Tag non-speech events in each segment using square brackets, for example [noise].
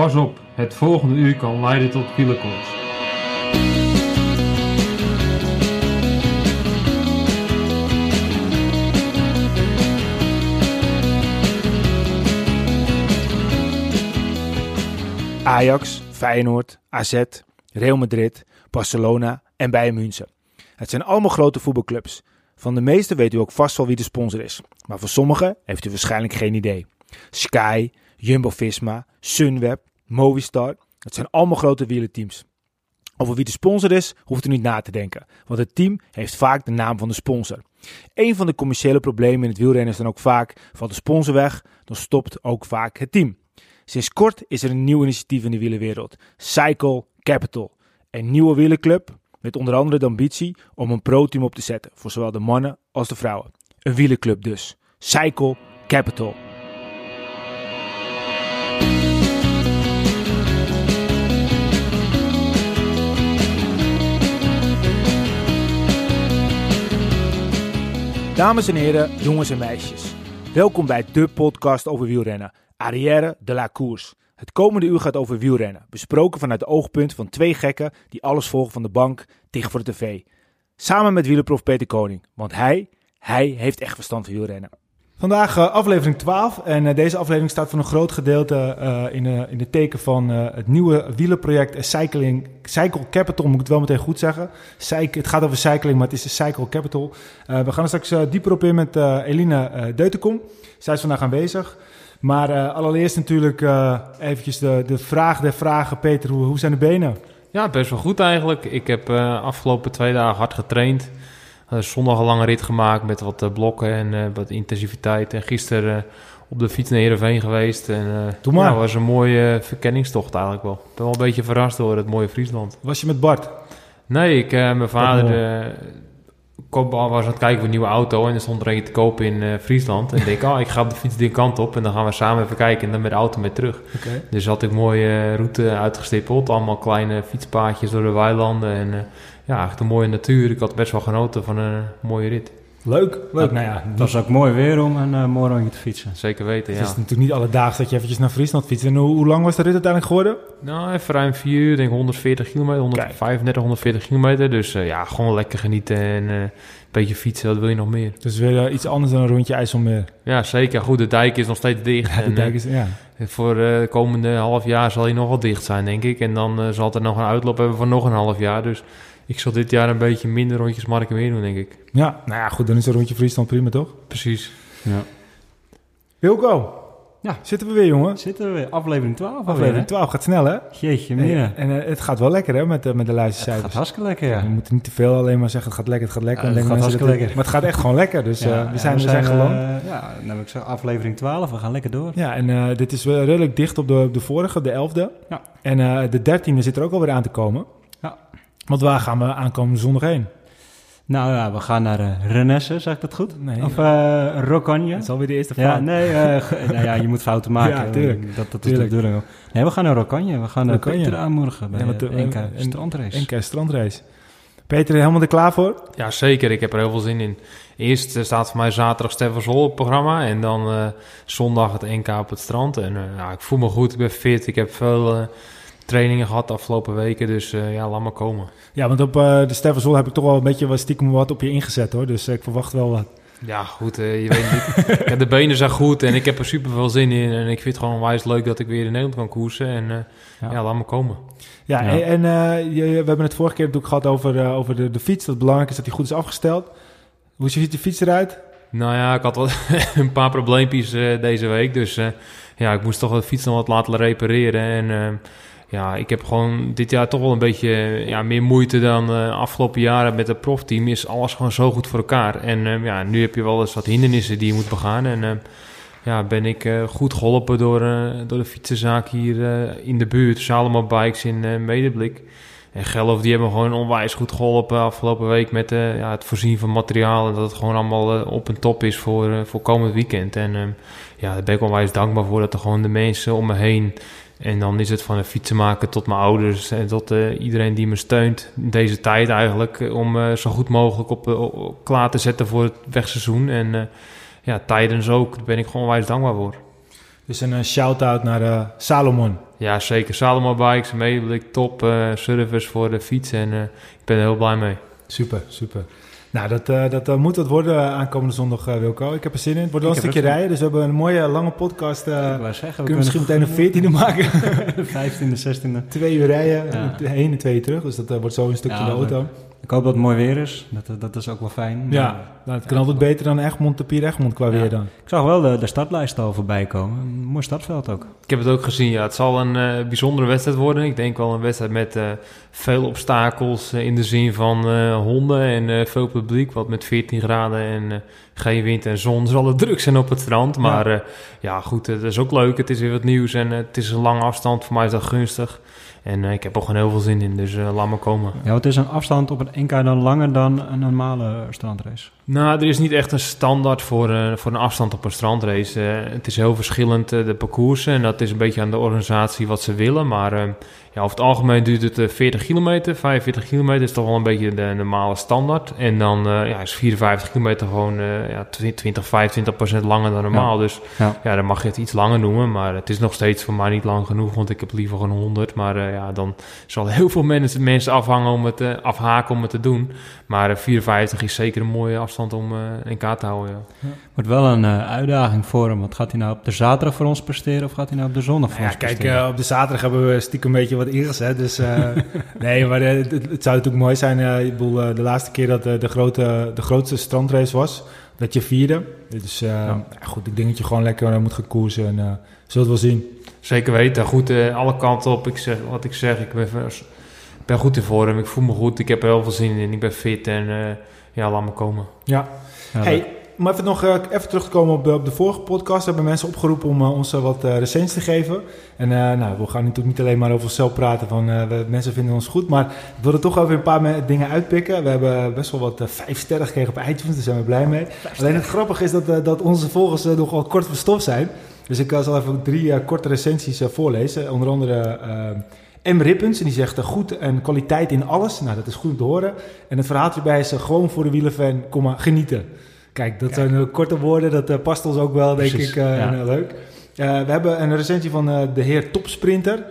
pas op, het volgende uur kan leiden tot wielerkoorts. Ajax, Feyenoord, AZ, Real Madrid, Barcelona en Bayern München. Het zijn allemaal grote voetbalclubs. Van de meeste weet u ook vast wel wie de sponsor is. Maar voor sommigen heeft u waarschijnlijk geen idee. Sky, Jumbo-Visma, Sunweb, Movistar. Het zijn allemaal grote wielerteams. Over wie de sponsor is, hoeft u niet na te denken. Want het team heeft vaak de naam van de sponsor. Een van de commerciële problemen in het wielrennen is dan ook vaak... valt de sponsor weg, dan stopt ook vaak het team. Sinds kort is er een nieuw initiatief in de wielerwereld. Cycle Capital. Een nieuwe wielerclub met onder andere de ambitie om een pro-team op te zetten voor zowel de mannen als de vrouwen. Een wielerclub dus. Cycle Capital. Dames en heren, jongens en meisjes. Welkom bij de podcast over wielrennen. Arrière de la Course. Het komende uur gaat over wielrennen, besproken vanuit het oogpunt van twee gekken die alles volgen van de bank dicht voor de tv. Samen met wielerprof Peter Koning, want hij, hij heeft echt verstand van wielrennen. Vandaag uh, aflevering 12 en uh, deze aflevering staat voor een groot gedeelte uh, in, in de teken van het nieuwe wielerproject Cycling, Cycle Capital, moet ik het wel meteen goed zeggen. Het gaat over cycling, maar het is de Cycle Capital. we gaan er straks dieper op in met Eline Deutenkom. Zij is vandaag aanwezig. Maar allereerst natuurlijk eventjes de, de vraag der vragen. Peter, hoe, hoe zijn de benen? Ja, best wel goed eigenlijk. Ik heb uh, afgelopen twee dagen hard getraind. Zondag een lange rit gemaakt met wat blokken en wat intensiviteit. En gisteren op de fiets naar Heerenveen geweest. En Doe maar. Ja, was een mooie verkenningstocht eigenlijk wel. Ik ben wel een beetje verrast door het mooie Friesland. Was je met Bart? Nee, ik, mijn vader was aan het kijken voor een nieuwe auto en er stond er een te kopen in uh, Friesland. En ik denk, oh, ik ga op de fiets die kant op en dan gaan we samen even kijken en dan met de auto mee terug. Okay. Dus had ik mooie route uitgestippeld, allemaal kleine fietspaadjes door de weilanden en uh, ja, eigenlijk een mooie natuur. Ik had best wel genoten van een mooie rit. Leuk, leuk. Nou ja, dat is ook mooi weer om een uh, mooi rondje te fietsen. Zeker weten, Het ja. is natuurlijk niet alle dagen dat je eventjes naar Friesland fietst. En hoe, hoe lang was de rit uiteindelijk geworden? Nou, even ruim 4 uur, denk 140 kilometer, 135, 140 kilometer. Dus uh, ja, gewoon lekker genieten en uh, een beetje fietsen, wat wil je nog meer? Dus weer uh, iets anders dan een rondje IJsselmeer. Ja, zeker. Goed, de dijk is nog steeds dicht. Ja, de dijk is, ja. Voor de komende half jaar zal hij nog wel dicht zijn, denk ik. En dan zal er nog een uitloop hebben voor nog een half jaar. Dus ik zal dit jaar een beetje minder rondjes Marken meer doen, denk ik. Ja, nou ja, goed, dan is een rondje Friesland prima, toch? Precies. Ja. Wilco, ja. zitten we weer, jongen? Zitten we weer, aflevering 12 Aflevering alweer, 12 gaat snel, hè? Jeetje, meer. En, en uh, het gaat wel lekker, hè, met, uh, met de luistercijfers. Het gaat hartstikke lekker, ja. We moeten niet te veel alleen maar zeggen, het gaat lekker, het gaat lekker. Ja, het gaat hartstikke dat het- lekker. Maar het gaat echt gewoon lekker, dus Ja, uh, ja, we zijn, we zijn gewoon... eh, ja, dan heb ik zo aflevering 12, we gaan lekker door. Ja, en uh, dit is wel redelijk dicht op de, op de vorige, de 11e. Ja. En uh, de 13e zit er ook alweer aan te komen. Ja. Want waar gaan we aankomende zondag heen? Nou ja, we gaan naar uh, Renesse, zeg ik dat goed? Nee. Of uh, Rocagne? Dat is alweer de eerste Ja, vraag. nee, uh, ge- [laughs] nou ja, je moet fouten maken. Ja, tuurlijk. Dat, dat is Tuurlijk. de bedoeling ook. Nee, we gaan naar Rocagne. We gaan naar Rocagne. Peter aanmoedigen bij Ja, ja, de eh, NK een- strandrace. NK strandrace. Peter, helemaal er klaar voor? Ja, zeker. Ik heb er heel veel zin in. Eerst eh, staat voor mij zaterdag Stefan op het programma. En dan eh, zondag het NK op het strand. En eh, ja, ik voel me goed. Ik ben fit. Ik heb veel eh, trainingen gehad de afgelopen weken. Dus eh, ja, laat maar komen. Ja, want op uh, de Steffensol heb ik toch wel een beetje wat stiekem wat op je ingezet hoor. Dus uh, ik verwacht wel wat. Ja, goed. eh, je weet niet. [laughs] ja, de benen zijn goed en ik heb er super veel zin in. En ik vind het gewoon wijs leuk dat ik weer in Nederland kan koersen. En eh, ja. Ja. laat maar komen. Ja, Ja. en, en uh, je, we hebben het vorige keer natuurlijk gehad over, uh, over de, de fiets. Dat het belangrijk is dat die goed is afgesteld. Hoe ziet de fiets eruit? Nou ja, ik had wel [laughs] een paar probleempjes uh, deze week. Dus uh, ja, ik moest toch de fiets nog wat laten repareren. En uh, ja, ik heb gewoon dit jaar toch wel een beetje ja, meer moeite dan uh, afgelopen jaren met het profteam. Is alles gewoon zo goed voor elkaar. En uh, ja, nu heb je wel eens wat hindernissen die je moet begaan. En uh, ja, ben ik goed geholpen door, door de fietsenzaak hier in de buurt. Salomon Bikes in Medeblik. En Gelf, die hebben gewoon onwijs goed geholpen afgelopen week met ja, het voorzien van materiaal. En dat het gewoon allemaal op en top is voor, voor komend weekend. En ja, daar ben ik onwijs dankbaar voor dat er gewoon de mensen om me heen. En dan is het van een fietsenmaker tot mijn ouders en tot uh, iedereen die me steunt in deze tijd eigenlijk. uh, Om uh, zo goed mogelijk op, op, klaar te zetten voor het wegseizoen. En uh, ja, tijdens ook, daar ben ik gewoon onwijs dankbaar voor. Dus een shout-out naar Salomon. Ja, zeker. Salomon Bikes, meeblik, top service voor de fiets en ik ben er heel blij mee. Super, super. Nou, dat, uh, dat uh, moet wat worden aankomende zondag, uh, Wilco. Ik heb er zin in. Het wordt wel een stukje rijden, dus we hebben een mooie lange podcast. ik zeggen, we kunnen misschien meteen een 14e maken. [laughs] 15e, 16e. Twee uur rijden, ja. heen en twee uur terug. Dus dat wordt zo een stukje ja, de auto. Ik hoop dat het mooi weer is. Dat, dat is ook wel fijn. Ja, nou, het kan altijd beter dan Egmond, de Pier Egmond qua weer dan. Ik zag wel de, de startlijst al voorbij komen. Een mooi startveld ook. Ik heb het ook gezien, ja. Het zal een uh, bijzondere wedstrijd worden. Ik denk wel een wedstrijd met uh, veel obstakels uh, in de zin van honden en veel publiek. Wat met 14 graden en geen wind en zon zal het druk zijn op het strand. Maar ja, ja goed, het is ook leuk. Het is weer wat nieuws en het is een lange afstand. Voor mij is dat gunstig. En uh, ik heb er gewoon heel veel zin in, dus uh, laat me komen. Ja, wat is een afstand op het NK dan langer dan een normale strandrace? Nou, er is niet echt een standaard voor, uh, voor een afstand op een strandrace. het is heel verschillend, de parcoursen. En dat is een beetje aan de organisatie wat ze willen. Maar ja, over het algemeen duurt het 40 kilometer. 45 kilometer is toch wel een beetje de normale standaard. En dan ja, is 54 kilometer gewoon ja, 20, 25 procent langer dan normaal. Ja. Dus ja. dan mag je het iets langer noemen. Maar het is nog steeds voor mij niet lang genoeg, want ik heb liever gewoon 100. Maar ja, dan zal heel veel mensen, mensen afhangen om het, afhaken om het te doen. Maar 54 is zeker een mooie afstand om in kaart te houden. Ja. Wordt wel een uitdaging voor hem. Want gaat hij nou op de zaterdag voor ons presteren of gaat hij nou op de zondag voor ja, ons kijk, presteren? op de zaterdag hebben we stiekem een beetje wat ingezet. Dus [laughs] nee, maar het, het, zou natuurlijk mooi zijn. ik bedoel, de laatste keer dat de, grote, de grootste strandrace was, dat je vierde. Dus ja. goed, ik denk dat je gewoon lekker moet gaan koersen en zult wel zien. Zeker weten. Goed, uh, alle kanten op. Ik zeg, wat ik zeg, ik ben, ben goed in vorm. Ik voel me goed. Ik heb er heel veel zin in. Ik ben fit en uh, ja, laat me komen. Ja. ja hey, om even nog uh, even terug te komen op de, op de vorige podcast. hebben mensen opgeroepen om ons wat recensies te geven. En nou, we gaan natuurlijk niet alleen maar over onszelf praten van we, mensen vinden ons goed. Maar ik wil er toch even een paar dingen uitpikken. We hebben best wel wat vijf sterren gekregen op iTunes. Daar zijn we blij mee. Alleen het grappige is dat, dat onze volgers nogal kort verstopt zijn. Dus ik zal even drie uh, korte recensies uh, voorlezen. Onder andere uh, M. Rippens, en die zegt goed en kwaliteit in alles. Nou, dat is goed om te horen. En het verhaaltje bij is gewoon voor de wielenfan, komma, genieten. Kijk, dat zijn korte woorden, dat past ons ook wel, denk ik, ja. leuk. we hebben een recensie van de heer Topsprinter.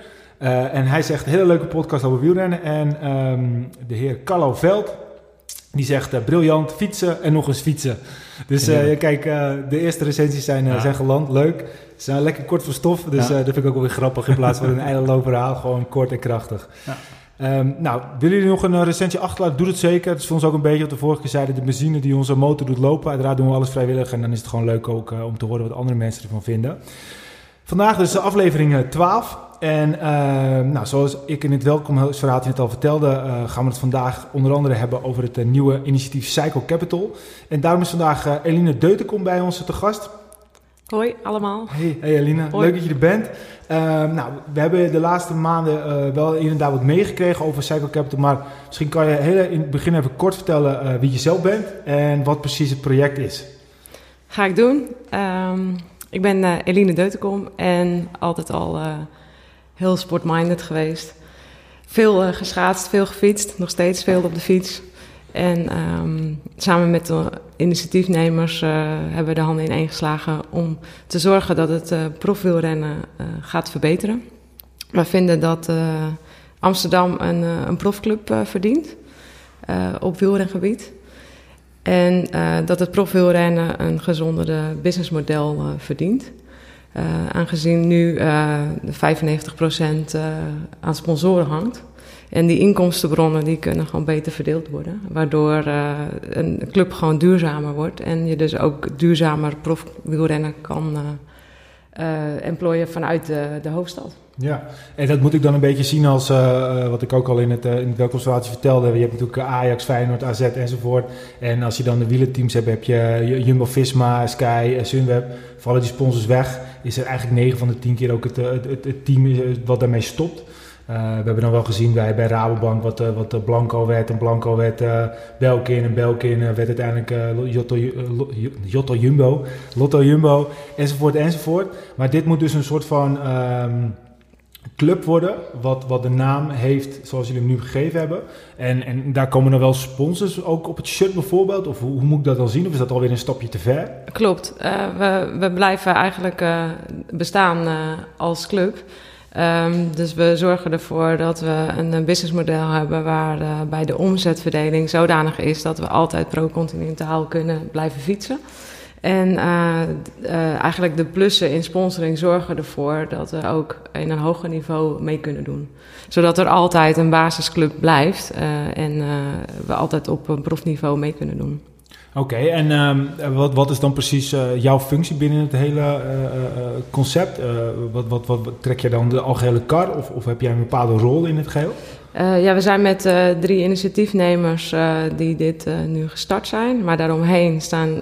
en hij zegt, hele leuke podcast over wielrennen. En um, de heer Carlo Veld, die zegt briljant, fietsen en nog eens fietsen. Dus kijk, de eerste recensies zijn, ja. zijn geland, leuk. Ze zijn lekker kort van stof, dus ja. uh, dat vind ik ook wel weer grappig. In plaats van een [laughs] eindeloos verhaal, gewoon kort en krachtig. Ja. Um, nou, willen jullie nog een recensie achterlaten? Doe het zeker. Het is voor ons ook een beetje wat de vorige keer zeiden. De benzine die onze motor doet lopen. Uiteraard doen we alles vrijwillig. En dan is het gewoon leuk ook uh, om te horen wat andere mensen ervan vinden. Vandaag dus de aflevering 12. En uh, nou, zoals ik in het welkomstverhaaltje net al vertelde, uh, gaan we het vandaag onder andere hebben over het uh, nieuwe initiatief Cycle Capital. En daarom is vandaag Eline Deutenkom bij ons te gast. Hoi allemaal. Hey, hey Alina, leuk dat je er bent. Uh, nou, we hebben de laatste maanden uh, wel inderdaad wat meegekregen over Cycle Capital, maar misschien kan je heel in het begin even kort vertellen uh, wie je zelf bent en wat precies het project is. Ga ik doen. Um, ik ben uh, Eline Deutenkom en altijd al heel sportminded geweest. Veel geschaatst, veel gefietst, nog steeds veel op de fiets. En um, samen met de initiatiefnemers uh, hebben we de handen in één geslagen om te zorgen dat het uh, profwielrennen uh, gaat verbeteren. We vinden dat Amsterdam een, een profclub verdient op wielrengebied. En dat het profwielrennen een gezondere businessmodel verdient. aangezien nu 95% aan sponsoren hangt. En die inkomstenbronnen die kunnen gewoon beter verdeeld worden. Waardoor uh, een club gewoon duurzamer wordt. En je dus ook duurzamer profwielrennen kan uh, vanuit de, de, hoofdstad. Ja, en dat moet ik dan een beetje zien als wat ik ook al in het, in het welkomstverhaaltje vertelde. Je hebt natuurlijk Ajax, Feyenoord, AZ enzovoort. En als je dan de wielenteams hebt, heb je Jumbo-Visma, Sky, Sunweb. Vallen die sponsors weg, is er eigenlijk 9 van de 10 keer ook het, het, het, het team wat daarmee stopt. Uh, we hebben dan wel gezien bij, Rabobank wat, uh, wat Blanco werd. En Blanco werd Belkin. En Belkin werd uiteindelijk Jotto, Jumbo. Lotto Jumbo. Enzovoort enzovoort. Maar dit moet dus een soort van um, club worden, wat, wat de naam heeft zoals jullie hem nu gegeven hebben. En, en daar komen er wel sponsors ook op het shirt bijvoorbeeld? Of hoe, moet ik dat dan zien? Of is dat alweer een stapje te ver? Klopt. We, we blijven eigenlijk bestaan als club. Um, dus we zorgen ervoor dat we een businessmodel hebben waarbij de omzetverdeling zodanig is dat we altijd pro-continentaal kunnen blijven fietsen. En uh, uh, eigenlijk de plussen in sponsoring zorgen ervoor dat we ook in een hoger niveau mee kunnen doen. Zodat er altijd een basisclub blijft en we altijd op een profniveau mee kunnen doen. Oké, en um, wat, wat is dan precies jouw functie binnen het hele concept? Wat, wat, wat, trek je dan de algehele kar of, of heb jij een bepaalde rol in het geheel? Ja, we zijn met drie initiatiefnemers die dit nu gestart zijn. Maar daaromheen staan,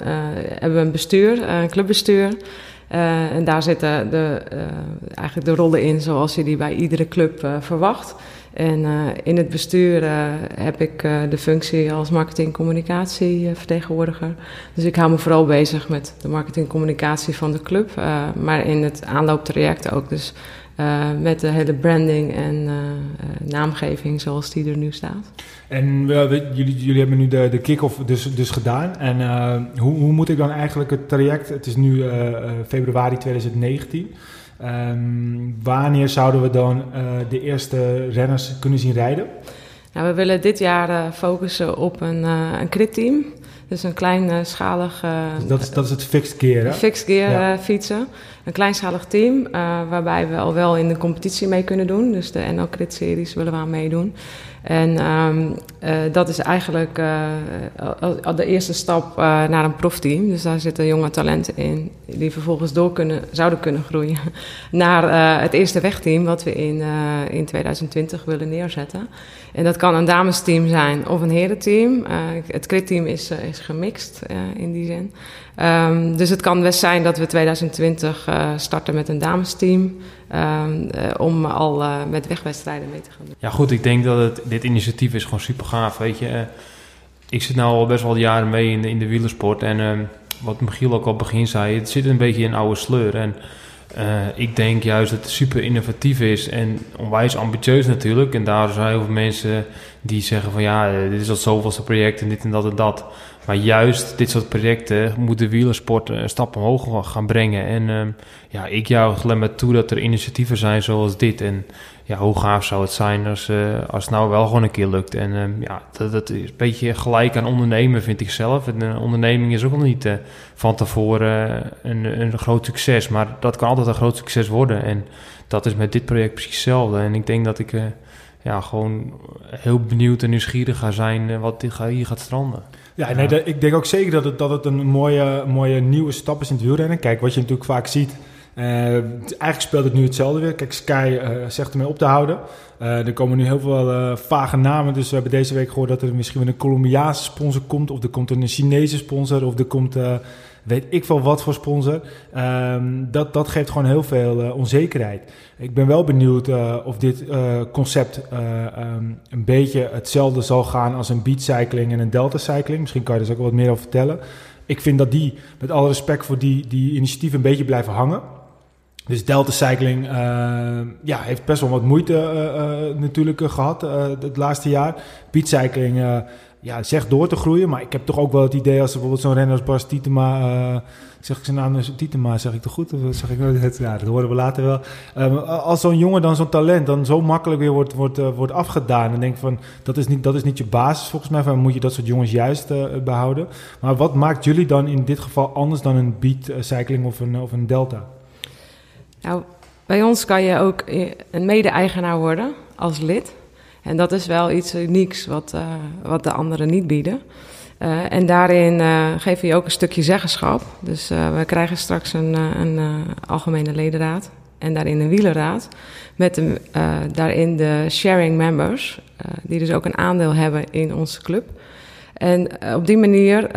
hebben we een bestuur, een clubbestuur. en daar zitten de, eigenlijk de rollen in zoals je die bij iedere club verwacht. En in het bestuur heb ik de functie als marketing-communicatievertegenwoordiger. Dus ik hou me vooral bezig met de marketing-communicatie van de club. maar in het aanlooptraject ook. Dus met de hele branding en naamgeving zoals die er nu staat. En jullie, jullie hebben nu de, de kick-off dus, dus gedaan. En hoe, hoe moet ik dan eigenlijk het traject, het is nu februari 2019... Um, ehm, wanneer zouden we dan de eerste renners kunnen zien rijden? Nou, we willen dit jaar focussen op een, een crit-team. Dus een kleinschalig... Dus dat, is, dat is het fixed gear, hè? Fixed gear ja. fietsen een kleinschalig team, uh, waarbij we al wel in de competitie mee kunnen doen. Dus de NL Crit Series willen we aan meedoen. En um, uh, dat is eigenlijk uh, de eerste stap naar een profteam. Dus daar zitten jonge talenten in die vervolgens door kunnen, zouden kunnen groeien [laughs] naar het eerste wegteam wat we in, in 2020 willen neerzetten. En dat kan een damesteam zijn of een herenteam. het crit-team is, is gemixt in die zin. Um, dus het kan best zijn dat we 2020 uh, starten met een damesteam. Um, uh, om al uh, met wegwedstrijden mee te gaan doen. Ja, goed. Ik denk dat het, dit initiatief is gewoon super gaaf. Weet je, ik zit nu al best wel jaren mee in de, in de wielersport. En um, wat Michiel ook al begin zei, het zit een beetje in oude sleur. En ik denk juist dat het super innovatief is en onwijs ambitieus natuurlijk. En daar zijn heel veel mensen die zeggen van ja, dit is al zoveelste project en dit en dat en dat. Maar juist dit soort projecten moet de wielersport een stap omhoog gaan brengen. En um, ja, ik jou alleen maar toe dat er initiatieven zijn zoals dit. En ja, hoe gaaf zou het zijn als, uh, als het nou wel gewoon een keer lukt. En um, ja, dat, is een beetje gelijk aan ondernemen, vind ik zelf. En een onderneming is ook nog niet van tevoren een, een groot succes. Maar dat kan altijd een groot succes worden. En dat is met dit project precies hetzelfde. En ik denk dat ik ja, gewoon heel benieuwd en nieuwsgierig ga zijn wat hier gaat stranden. Ja, nee, dat, ik denk ook zeker dat het, dat het een mooie, mooie nieuwe stap is in het wielrennen. Kijk, wat je natuurlijk vaak ziet, uh, eigenlijk speelt het nu hetzelfde weer. Kijk, Sky uh, zegt ermee op te houden. Uh, er komen nu heel veel vage namen. Dus we hebben deze week gehoord dat er misschien weer een Colombiaanse sponsor komt. Of er komt een Chinese sponsor. Of er komt weet ik veel wat voor sponsor. Um, dat, dat geeft gewoon heel veel uh, onzekerheid. Ik ben wel benieuwd uh, of dit uh, concept um, een beetje hetzelfde zal gaan als een beat cycling en een delta cycling. Misschien kan je er dus ook wat meer over vertellen. Ik vind dat die, met alle respect voor die, die initiatieven, een beetje blijven hangen. Dus Delta Cycling ja, heeft best wel wat moeite natuurlijk gehad het laatste jaar. Beat Cycling ja, zegt door te groeien. Maar ik heb toch ook wel het idee als bijvoorbeeld zo'n renner als Bas. Uh, zeg ik zijn naam dus Tietema, zeg ik toch goed? Of zeg ik nooit [laughs] Ja, dat horen we later wel. Um, als zo'n jongen dan zo'n talent dan zo makkelijk weer wordt, wordt, wordt afgedaan... en denk van, dat is, niet, dat is niet je basis volgens mij. Van, moet je dat soort jongens juist behouden. Maar wat maakt jullie dan in dit geval anders dan een beat cycling of een, of een delta? Nou, bij ons kan je ook een mede-eigenaar worden als lid... En dat is wel iets unieks wat, uh, wat de anderen niet bieden. Uh, en daarin uh, geven we je ook een stukje zeggenschap. Dus we krijgen straks een, een algemene ledenraad en daarin een wielerraad. Met daarin de sharing members, die dus ook een aandeel hebben in onze club. En op die manier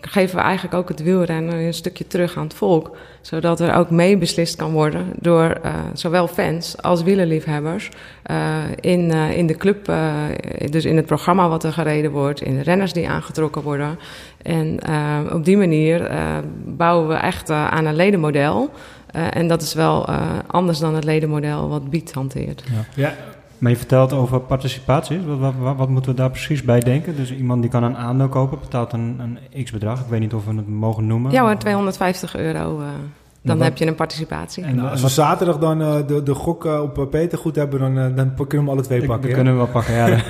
geven we eigenlijk ook het wielrennen een stukje terug aan het volk. Zodat er ook mee beslist kan worden door uh, zowel fans als wielerliefhebbers. Uh, in, uh, in de club, dus in het programma wat er gereden wordt, in de renners die aangetrokken worden. En op die manier bouwen we echt aan een ledenmodel. en dat is wel anders dan het ledenmodel wat Biet hanteert. Ja. ja. Maar je vertelt over participaties. Wat, wat, wat, moeten we daar precies bij denken? Dus iemand die kan een aandeel kopen, betaalt een, een x-bedrag. Ik weet niet of we het mogen noemen. Ja, maar 250 euro. Uh, dan heb je een participatie. En als we zaterdag dan uh, de, de gok uh, op Peter goed hebben, dan, dan kunnen we hem alle twee pakken. Dan kunnen we wel pakken, ja. [laughs]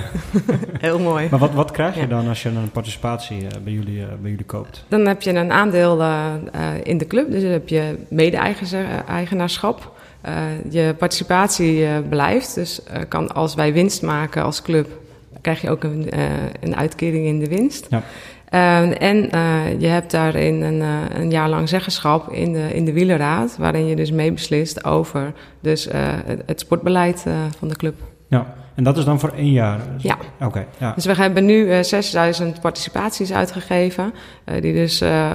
[laughs] Heel mooi. Maar wat, wat krijg je dan als je een participatie bij, jullie, bij jullie koopt? Dan heb je een aandeel in de club. Dus dan heb je mede-eigenaarschap. Uh, je participatie uh, blijft. Dus uh, kan als wij winst maken als club, krijg je ook een, een uitkering in de winst. Ja. en je hebt daarin een, een jaar lang zeggenschap in de, in de wielerraad, waarin je dus meebeslist over dus, het, het sportbeleid van de club. Ja. En dat is dan voor één jaar? ja. Oké. ja. Dus we hebben nu uh, 6000 participaties uitgegeven, uh, die dus uh,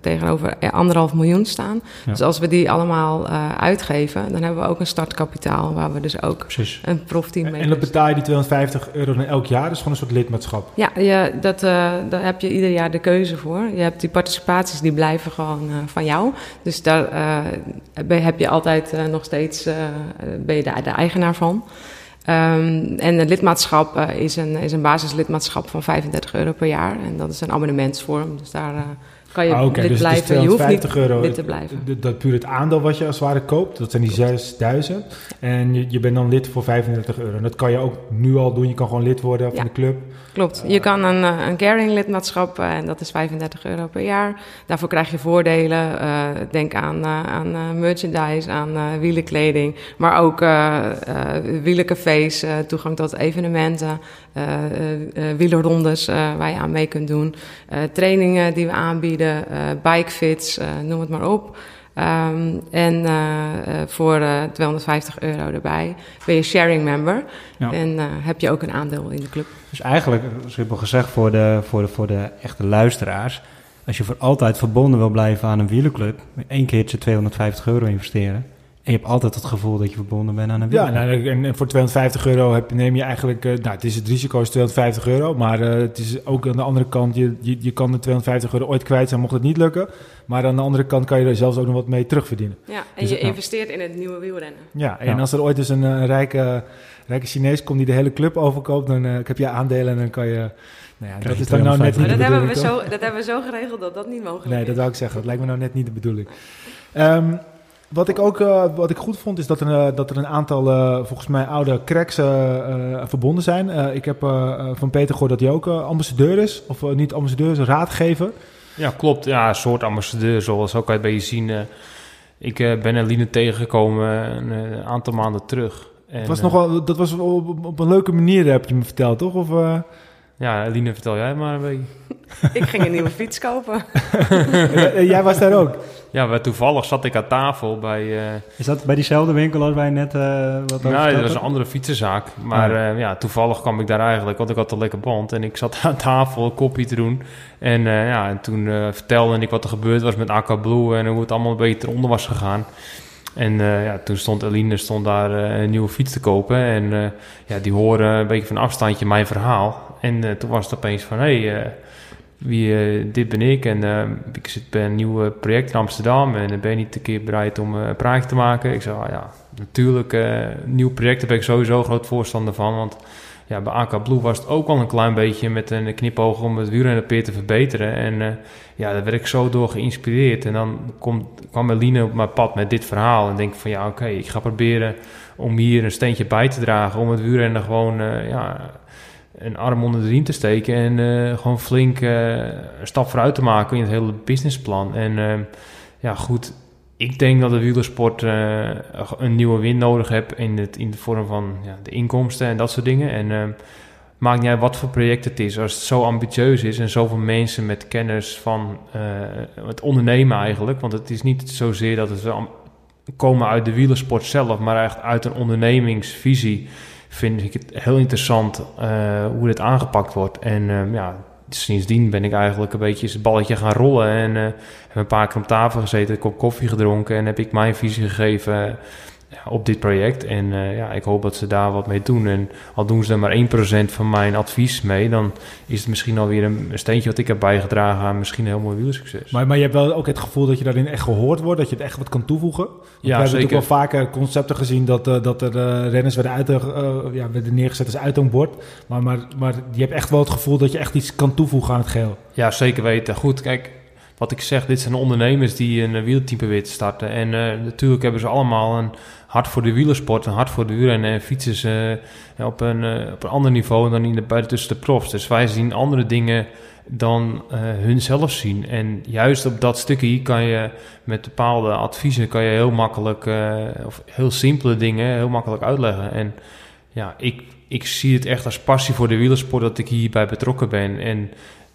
tegenover anderhalf miljoen staan. Ja. Dus als we die allemaal uitgeven, dan hebben we ook een startkapitaal waar we dus ook Precies. een profteam mee En dan betaal je die 250 euro dan elk jaar, dus gewoon een soort lidmaatschap? Ja, je, dat, daar heb je ieder jaar de keuze voor. Je hebt die participaties, die blijven gewoon van jou. Dus daar heb je altijd nog steeds, ben je de, de eigenaar van. Um, en een lidmaatschap uh, is, een, is een basislidmaatschap van 35 euro per jaar. En dat is een abonnementsvorm. Dus daar uh, kan je ah, okay, lid dus blijven. Je hoeft niet euro, lid te blijven. Dat, puur het aandeel wat je als het ware koopt, dat zijn die 6000. En je, je, bent dan lid voor 35 euro. En dat kan je ook nu al doen. Je kan gewoon lid worden van ja. de club. Klopt. Je kan een, eh, een caring lidmaatschap uh, en dat is 35 euro per jaar. Daarvoor krijg je voordelen. Uh, denk aan, aan merchandise, aan wielenkleding. Maar ook wielercafés, toegang tot evenementen, wielerrondes waar je aan mee kunt doen. trainingen die we aanbieden, bikefits, noem het maar op. Um, en uh, voor uh, 250 euro erbij ben je sharing member. Ja. En uh, heb je ook een aandeel in de club. Dus eigenlijk, simpel gezegd, voor de, voor, de, voor de echte luisteraars. Als je voor altijd verbonden wil blijven aan een wielerclub, één keertje 250 euro investeren. En je hebt altijd het gevoel dat je verbonden bent aan een wielerclub. Ja, nou, en voor 250 euro heb, neem je eigenlijk... nou, het, is het risico is 250 euro, maar het is ook aan de andere kant... Je, je, je kan de 250 euro ooit kwijt zijn, mocht het niet lukken. Maar aan de andere kant kan je er zelfs ook nog wat mee terugverdienen. Ja, en dus je investeert in het nieuwe wielrennen. Ja, en als er ooit eens een, een rijke, rijke Chinees komt die de hele club overkoopt, dan uh, heb je aandelen en dan kan je... Nou ja, dat is dan nou net niet dat hebben we zo, Dat hebben we zo geregeld dat dat niet mogelijk nee, is. dat wou ik zeggen. Dat lijkt me nou net niet de bedoeling. Um, wat ik ook uh, wat ik goed vond, is dat er, uh, dat er een aantal, uh, volgens mij, oude cracks verbonden zijn. ik heb van Peter gehoord dat hij ook ambassadeur is. Of niet ambassadeur, is raadgever. Ja, klopt. Ja, een soort ambassadeur, zoals ook je bij je zien. Ik ben Eline tegengekomen een, aantal maanden terug. En, het was nogal, dat was op, op, een leuke manier, heb je me verteld, toch? Of, ja, Eline, vertel jij maar een beetje. [laughs] ik ging een nieuwe fiets kopen. [laughs] jij was daar ook? Ja, toevallig zat ik aan tafel bij... Uh... Is dat bij diezelfde winkel als wij net uh, wat over Nee, dat was een andere fietsenzaak. Maar oh. uh, ja, toevallig kwam ik daar eigenlijk, want ik had een lekker band. En ik zat [laughs] aan tafel een kopje te doen. En ja, en toen vertelde ik wat er gebeurd was met Aqua Blue en hoe het allemaal een beetje eronder was gegaan. En ja, toen stond Eline stond daar een nieuwe fiets te kopen. En ja, die horen een beetje van afstandje mijn verhaal. En toen was het opeens van, hé, hey, wie, dit ben ik en ik zit bij een nieuw project in Amsterdam en ben je niet een keer bereid om een praatje te maken? Ik zei, ah, ja, natuurlijk, nieuw project, daar ben ik sowieso groot voorstander van, want ja, bij AK Blue was het ook al een klein beetje met een knipoog om het wielrennen te verbeteren. En ja, daar werd ik zo door geïnspireerd. En dan kwam Eline op mijn pad met dit verhaal en denk van ja, oké, ik ga proberen om hier een steentje bij te dragen, om het wielrennen gewoon, ja een arm onder de riem te steken en uh, gewoon flink uh, een stap vooruit te maken in het hele businessplan. En uh, ja, goed, ik denk dat de wielersport een nieuwe wind nodig heeft in, het, in de vorm van ja, de inkomsten en dat soort dingen. En maakt niet uit wat voor project het is, als het zo ambitieus is en zoveel mensen met kennis van het ondernemen eigenlijk. Want het is niet zozeer dat het komen uit de wielersport zelf, maar echt uit een ondernemingsvisie vind ik het heel interessant uh, hoe dit aangepakt wordt. En uh, ja, sindsdien ben ik eigenlijk een beetje het balletje gaan rollen. En heb een paar keer op tafel gezeten, een kop koffie gedronken. En heb ik mijn visie gegeven op dit project. En uh, ja, ik hoop dat ze daar wat mee doen. En al doen ze er maar 1% van mijn advies mee, dan is het misschien alweer een, een steentje wat ik heb bijgedragen aan misschien een heel mooi wielsucces. Maar, maar je hebt wel ook het gevoel dat je daarin echt gehoord wordt, dat je het echt wat kan toevoegen. Want ja, we hebben natuurlijk wel vaker concepten gezien dat, uh, dat er uh, renners werden, uit, ja, werden neergezet als uithangbord. Maar, maar, maar je hebt echt wel het gevoel dat je echt iets kan toevoegen aan het geheel. Ja, zeker weten. Goed, kijk, wat ik zeg, dit zijn ondernemers die een wielteam willen starten. En natuurlijk hebben ze allemaal een hard voor de wielersport en hard voor de wielrennen en fietsen ze op, een, uh, op een ander niveau dan in de, bij tussen de profs. Dus wij zien andere dingen dan uh, hun zelf zien. En juist op dat stukje kan je met bepaalde adviezen kan je heel makkelijk, uh, of heel simpele dingen heel makkelijk uitleggen. En ja, ik, ik zie het echt als passie voor de wielersport dat ik hierbij betrokken ben. En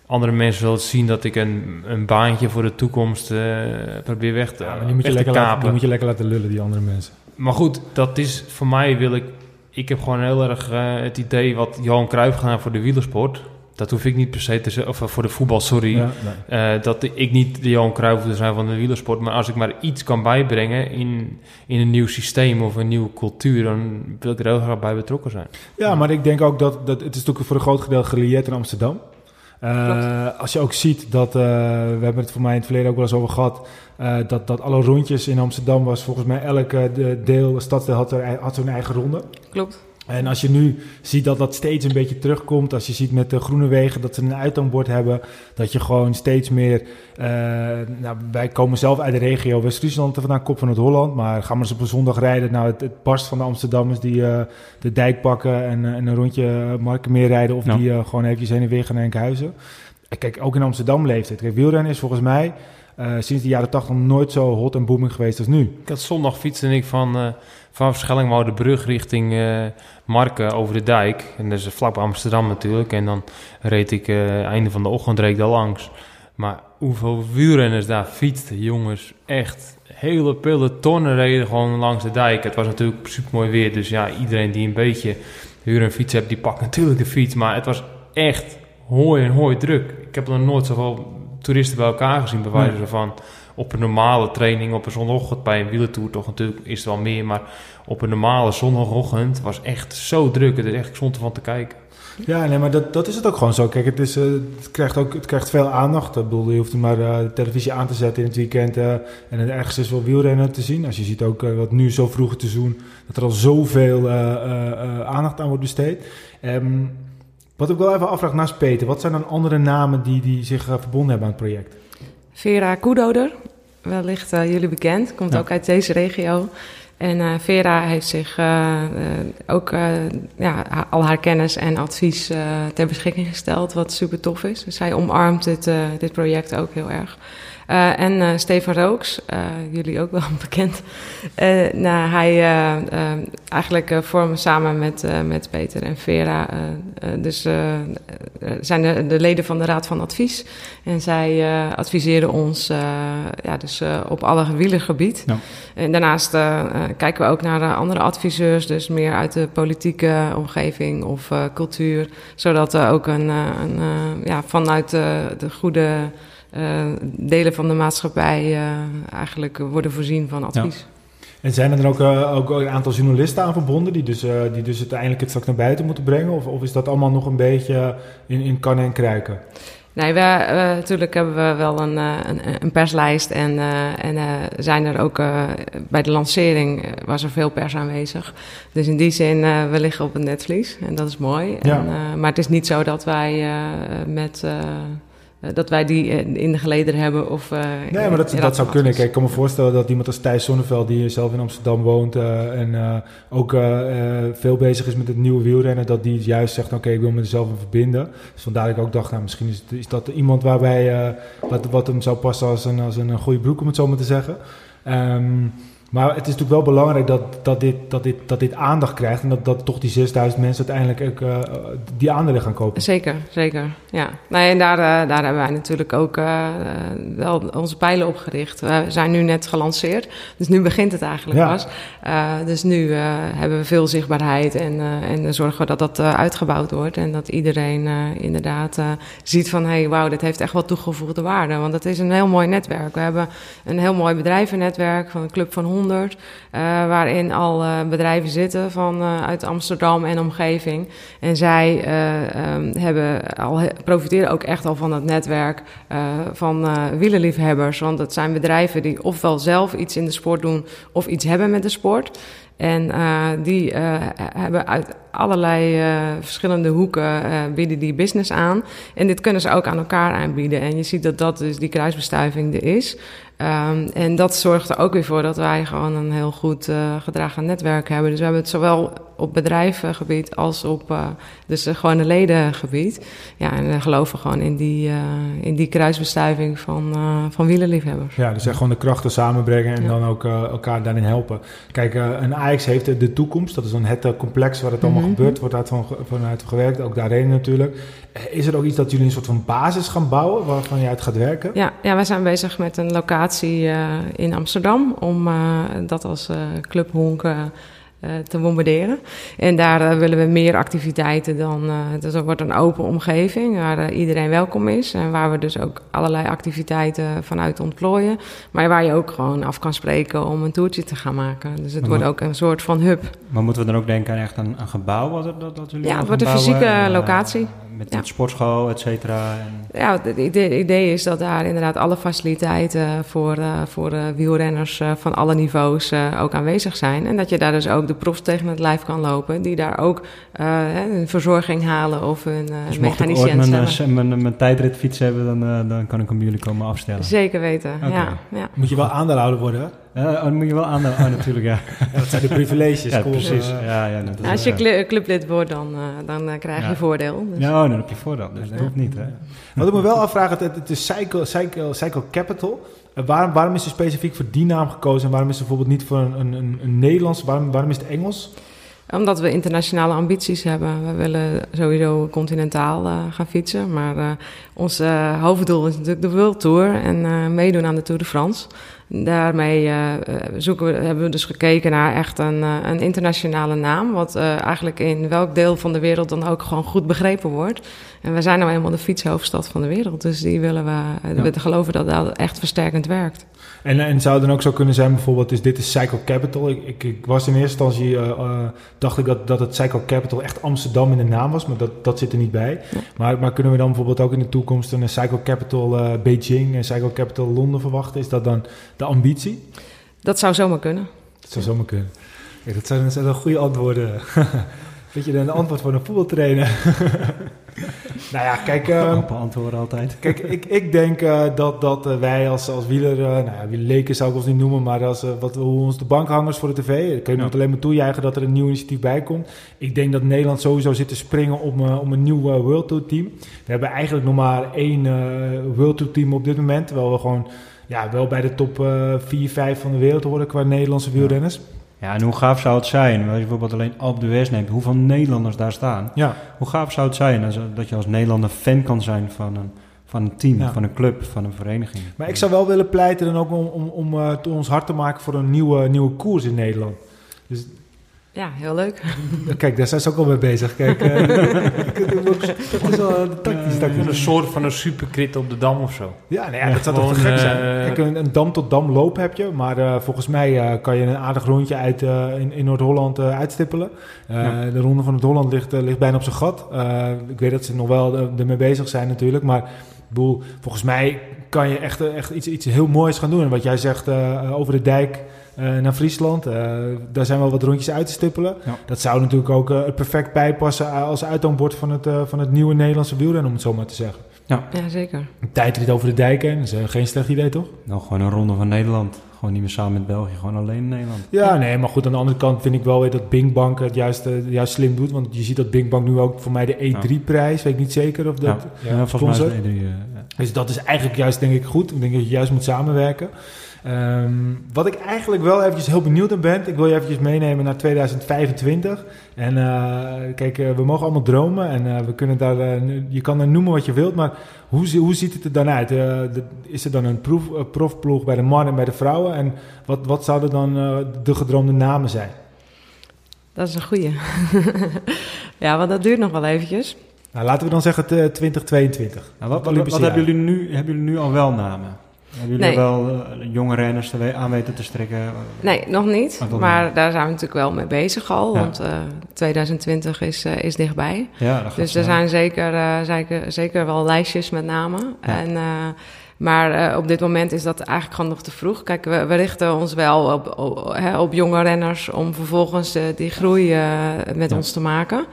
andere mensen zullen zien dat ik een, een baantje voor de toekomst uh, probeer weg te, ja, die moet je lekker Laten, die moet je lekker laten lullen, die andere mensen maar goed, dat is voor mij wil ik. Ik heb gewoon heel erg uh, het idee wat Johan Cruijff gedaan voor de wielersport. Dat hoef ik niet per se te zeggen, of voor de voetbal, sorry. Ja, nee. uh, dat ik niet de Johan Cruijff te zijn van de wielersport. Maar als ik maar iets kan bijbrengen in, in een nieuw systeem of een nieuwe cultuur, dan wil ik er heel graag bij betrokken zijn. Ja, maar ik denk ook dat, dat het is natuurlijk voor een groot gedeelte gelieerd in Amsterdam. Uh, als je ook ziet dat, uh, we hebben het voor mij in het verleden ook wel eens over gehad, uh, dat, dat alle rondjes in Amsterdam was volgens mij elke deel, stadsdeel had, er, had zo'n eigen ronde. Klopt. En als je nu ziet dat dat steeds een beetje terugkomt, als je ziet met de groene wegen dat ze een uithangbord hebben, dat je gewoon steeds meer, uh, nou, wij komen zelf uit de regio West-Friesland, vandaan kop van het Holland, maar gaan we eens op een zondag rijden, nou het, het barst van de Amsterdammers die uh, de dijk pakken en, en een rondje Markenmeer rijden of die gewoon even heen en weer gaan naar Enkhuizen. Kijk, ook in Amsterdam leeft het. Kijk, wielrennen is volgens mij sinds de jaren 80 nooit zo hot en booming geweest als nu. Ik had zondag fietsen ik van, uh, van Schellingwoude richting uh, Marken over de dijk. En dat is vlak bij Amsterdam natuurlijk. En dan reed ik einde van de ochtend reed ik daar langs. Maar hoeveel wielrenners daar fietsten, jongens. Echt hele pelotonnen reden gewoon langs de dijk. Het was natuurlijk super mooi weer. Dus ja, iedereen die een beetje huur en fiets hebt, die pakt natuurlijk de fiets. Maar het was echt hooi en hooi druk. Ik heb er nooit zoveel toeristen bij elkaar gezien, bij wijze van op een normale training op een zondagochtend bij een wielertour toch natuurlijk is het wel meer, maar op een normale zondagochtend was echt zo druk. Het is echt stond ervan te kijken. Ja, nee, maar dat, dat is het ook gewoon zo. Kijk, het, is, uh, het, krijgt ook, het krijgt veel aandacht. Ik bedoel, je hoeft er maar uh, de televisie aan te zetten in het weekend. Uh, en ergens is wel wielrennen te zien. Als je ziet ook wat nu zo vroeg te doen, dat er al zoveel aandacht aan wordt besteed. Um, wat ik wel even afvraag naast Peter, wat zijn dan andere namen die, die zich uh, verbonden hebben aan het project? Vera Koedoder, wellicht uh, jullie bekend, komt ook uit deze regio. En uh, Vera heeft zich ook ja, al haar kennis en advies ter beschikking gesteld, wat super tof is. Dus zij omarmt dit, dit project ook heel erg. Uh, en uh, Stefan Rooks, uh, jullie ook wel [laughs] bekend. nou, hij eigenlijk vormen samen met, met Peter en Vera. dus zijn de, de, leden van de Raad van Advies. En zij adviseren ons ja, dus, op alle wielergebied. Ja. En daarnaast kijken we ook naar andere adviseurs, dus meer uit de politieke omgeving of cultuur. Zodat er ook een, een ja, vanuit de goede delen van de maatschappij uh, eigenlijk worden voorzien van advies. Ja. En zijn er dan ook, uh, ook een aantal journalisten aan verbonden die dus, die dus uiteindelijk het straks naar buiten moeten brengen? Of, of is dat allemaal nog een beetje in, in kannen en kruiken? Nee, we, natuurlijk hebben we wel een, een, een perslijst en, en zijn er ook bij de lancering was er veel pers aanwezig. Dus in die zin, we liggen op het netvlies en dat is mooi. Ja. En, maar het is niet zo dat wij met dat wij die in de gelederen hebben. Of, uh, nee, maar dat, dat zou kunnen. Kijk, ik kan me voorstellen dat iemand als Thijs Zonneveld, die zelf in Amsterdam woont uh, en ook veel bezig is met het nieuwe wielrennen, dat die juist zegt: Oké, ik wil me er zelf verbinden. Dus vandaar dat ik ook dacht: nou, misschien is, is dat iemand waarbij wat, wat hem zou passen als een, als een goede broek, om het zo maar te zeggen. Um, Maar het is natuurlijk wel belangrijk dat, dat, dit, dat, dit, dat dit aandacht krijgt. En dat, dat toch die 6000 mensen uiteindelijk ook uh, die aandelen gaan kopen. Zeker, zeker. Ja. Nee, en daar, uh, daar hebben wij natuurlijk ook uh, wel onze pijlen op gericht. We zijn nu net gelanceerd. Dus nu begint het eigenlijk ja. pas. dus nu hebben we veel zichtbaarheid. En, en zorgen we dat dat uitgebouwd wordt. En dat iedereen inderdaad ziet van... hé, hey, wauw, dit heeft echt wel toegevoegde waarde. Want het is een heel mooi netwerk. We hebben een heel mooi bedrijvennetwerk van een club van 100, uh, waarin al uh, bedrijven zitten van, uh, uit Amsterdam en omgeving. En zij um, hebben al, profiteren ook echt al van het netwerk van wielerliefhebbers. Want het zijn bedrijven die ofwel zelf iets in de sport doen of iets hebben met de sport. En die hebben uit allerlei verschillende hoeken bieden die business aan. En dit kunnen ze ook aan elkaar aanbieden. En je ziet dat dat dus die kruisbestuiving er is. Um, en dat zorgt er ook weer voor dat wij gewoon een heel goed uh, gedragen netwerk hebben. Dus we hebben het zowel op bedrijvengebied als op uh, dus gewoon een ledengebied. Ja, en we geloven gewoon in die, uh, in die kruisbestuiving van, van wielerliefhebbers. Ja, dus gewoon de krachten samenbrengen en ja. dan ook elkaar daarin helpen. Kijk, een Ajax heeft de toekomst. Dat is dan het complex waar het allemaal mm -hmm. gebeurt. Wordt uit van, vanuit gewerkt, ook daarheen natuurlijk. Is er ook iets dat jullie een soort van basis gaan bouwen waarvan je uit gaat werken? Ja, ja wij zijn bezig met een locatie uh, in Amsterdam om uh, dat als uh, Club Honk te bombarderen. En daar willen we meer activiteiten dan. dus er wordt een open omgeving waar iedereen welkom is. En waar we dus ook allerlei activiteiten vanuit ontplooien. Maar waar je ook gewoon af kan spreken om een toertje te gaan maken. Dus het maar wordt ook een soort van hub. Maar moeten we dan ook denken aan echt een, een gebouw? Wat, dat, dat jullie ja, het wordt een fysieke locatie met ja. sportschool, et cetera. En... Ja, het idee, idee, is dat daar inderdaad alle faciliteiten voor, voor wielrenners van alle niveaus ook aanwezig zijn. En dat je daar dus ook de profs tegen het lijf kan lopen, die daar ook een verzorging halen of een dus mechanicien hebben. mijn, mijn, mijn tijdritfiets hebben, dan, dan kan ik hem bij jullie komen afstellen. Zeker weten, okay. ja, ja, Moet je wel aandeelhouder worden, hè? Uh, dan moet je wel aan oh, natuurlijk, ja. ja. [laughs] Dat zijn de privileges. Ja, precies. Uh, ja, ja, nou, als je cl clublid wordt, dan, uh, dan krijg je voordeel. Dus. Ja, oh, dan heb je voordeel. Dus dat hoeft niet, hè. Wat ik me wel afvraag, het, het is Cycle, Cycle, Cycle Capital. Waarom, waarom is er specifiek voor die naam gekozen? En waarom is er bijvoorbeeld niet voor een, een, een, een Nederlands? Waarom, is het Engels? Omdat we internationale ambities hebben. We willen sowieso continentaal uh, gaan fietsen. Maar uh, ons uh, hoofddoel is natuurlijk de World Tour en meedoen aan de Tour de France. Daarmee zoeken we, hebben we dus gekeken naar echt een, een internationale naam. Wat eigenlijk in welk deel van de wereld dan ook gewoon goed begrepen wordt. En we zijn nou eenmaal de fietshoofdstad van de wereld. Dus die willen we, ja. we geloven dat dat echt versterkend werkt. En, en zou het dan ook zo kunnen zijn, bijvoorbeeld, dus dit is Cycle Capital. Ik, ik, ik was in eerste instantie, uh, uh, dacht ik dat, dat het Cycle Capital echt Amsterdam in de naam was, maar dat, dat zit er niet bij. Ja. Maar, maar kunnen we dan bijvoorbeeld ook in de toekomst een Cycle Capital uh, Beijing en Cycle Capital Londen verwachten? Is dat dan de ambitie? Dat zou zomaar kunnen. Dat zou zomaar kunnen. Ja, dat zijn, dat zijn wel goede antwoorden. [laughs] Weet je, een antwoord voor een voetbaltrainer. [laughs] nou ja, kijk... Uh, antwoorden altijd. kijk, ik, ik denk uh, dat, dat uh, wij als, als wieler... nou ja, leken zou ik ons niet noemen... maar als, wat, hoe ons de bankhangers voor de tv... kun je ja. nog alleen maar toejuichen dat er een nieuw initiatief bij komt. Ik denk dat Nederland sowieso zit te springen om, om een nieuw World Tour team. We hebben eigenlijk nog maar één World Tour team op dit moment... terwijl we gewoon ja, wel bij de top 4, 5 van de wereld horen qua Nederlandse wielrenners... Ja. Ja, en hoe gaaf zou het zijn, als je bijvoorbeeld alleen Alpe d'Huez neemt, hoeveel Nederlanders daar staan. Ja. Hoe gaaf zou het zijn als, dat je als Nederlander fan kan zijn van een, van een team, ja. van een club, van een vereniging. Maar ik zou wel willen pleiten dan ook om, om, om uh, ons hard te maken voor een nieuwe, nieuwe koers in Nederland. Dus ja, heel leuk. [laughs] Kijk, daar zijn ze ook al mee bezig. Kijk, [laughs] uh, dat is wel tactisch. Uh, een soort van een superkrit op de dam of zo. Ja, nou ja, ja dat zou toch te gek zijn. Kijk, een, een, dam tot dam loop heb je, maar uh, volgens mij kan je een aardig rondje uit, in, in Noord-Holland uitstippelen. Ja. De ronde van Noord-Holland ligt, ligt bijna op zijn gat. ik weet dat ze nog wel ermee bezig zijn natuurlijk, maar boel, volgens mij kan je echt, echt iets, iets heel moois gaan doen. En wat jij zegt over de dijk... Uh, naar Friesland. Uh, daar zijn wel wat rondjes uit te stippelen. Ja. Dat zou natuurlijk ook uh, perfect bijpassen als uithangbord van het, van het nieuwe Nederlandse wielrennen, om het zo maar te zeggen. Ja, ja zeker. Een tijdrit over de dijk heen, dat is geen slecht idee, toch? Nou, gewoon een ronde van Nederland. Gewoon niet meer samen met België, gewoon alleen in Nederland. Ja, nee, maar goed, aan de andere kant vind ik wel weer dat Bing Bank het juist, uh, juist slim doet. Want je ziet dat Bing Bank nu ook voor mij de E3-prijs, weet ik niet zeker of dat... Ja, ja volgens mij is de E3... Uh, Dus dat is eigenlijk juist, denk ik, goed. Ik denk dat je juist moet samenwerken. Ehm, wat ik eigenlijk wel eventjes heel benieuwd naar ben, ik wil je eventjes meenemen naar 2025. En uh, kijk, uh, we mogen allemaal dromen en uh, we kunnen daar, je kan er noemen wat je wilt, maar hoe, hoe ziet het er dan uit? De, is er dan een proef, profploeg bij de mannen en bij de vrouwen? En wat, wat zouden dan de gedroomde namen zijn? Dat is een goeie. [laughs] ja, want dat duurt nog wel eventjes. Nou, laten we dan zeggen 2022. Nou, wat, wat, wat hebben, jullie nu, hebben jullie nu al wel namen? Hebben jullie Nee. wel eh, jonge renners aan weten te strikken? Nee, nog niet. Ah, nog maar daar zijn we natuurlijk wel mee bezig al. Ja. Want eh 2020 is, eh, is dichtbij. Ja, dat Dus er zijn zeker, eh, zeker, zeker wel lijstjes met namen. Ja. En, eh, maar eh, op dit moment is dat eigenlijk gewoon nog te vroeg. Kijk, we, we richten ons wel op, op, hè, op jonge renners om vervolgens eh, die groei eh, met ons te maken.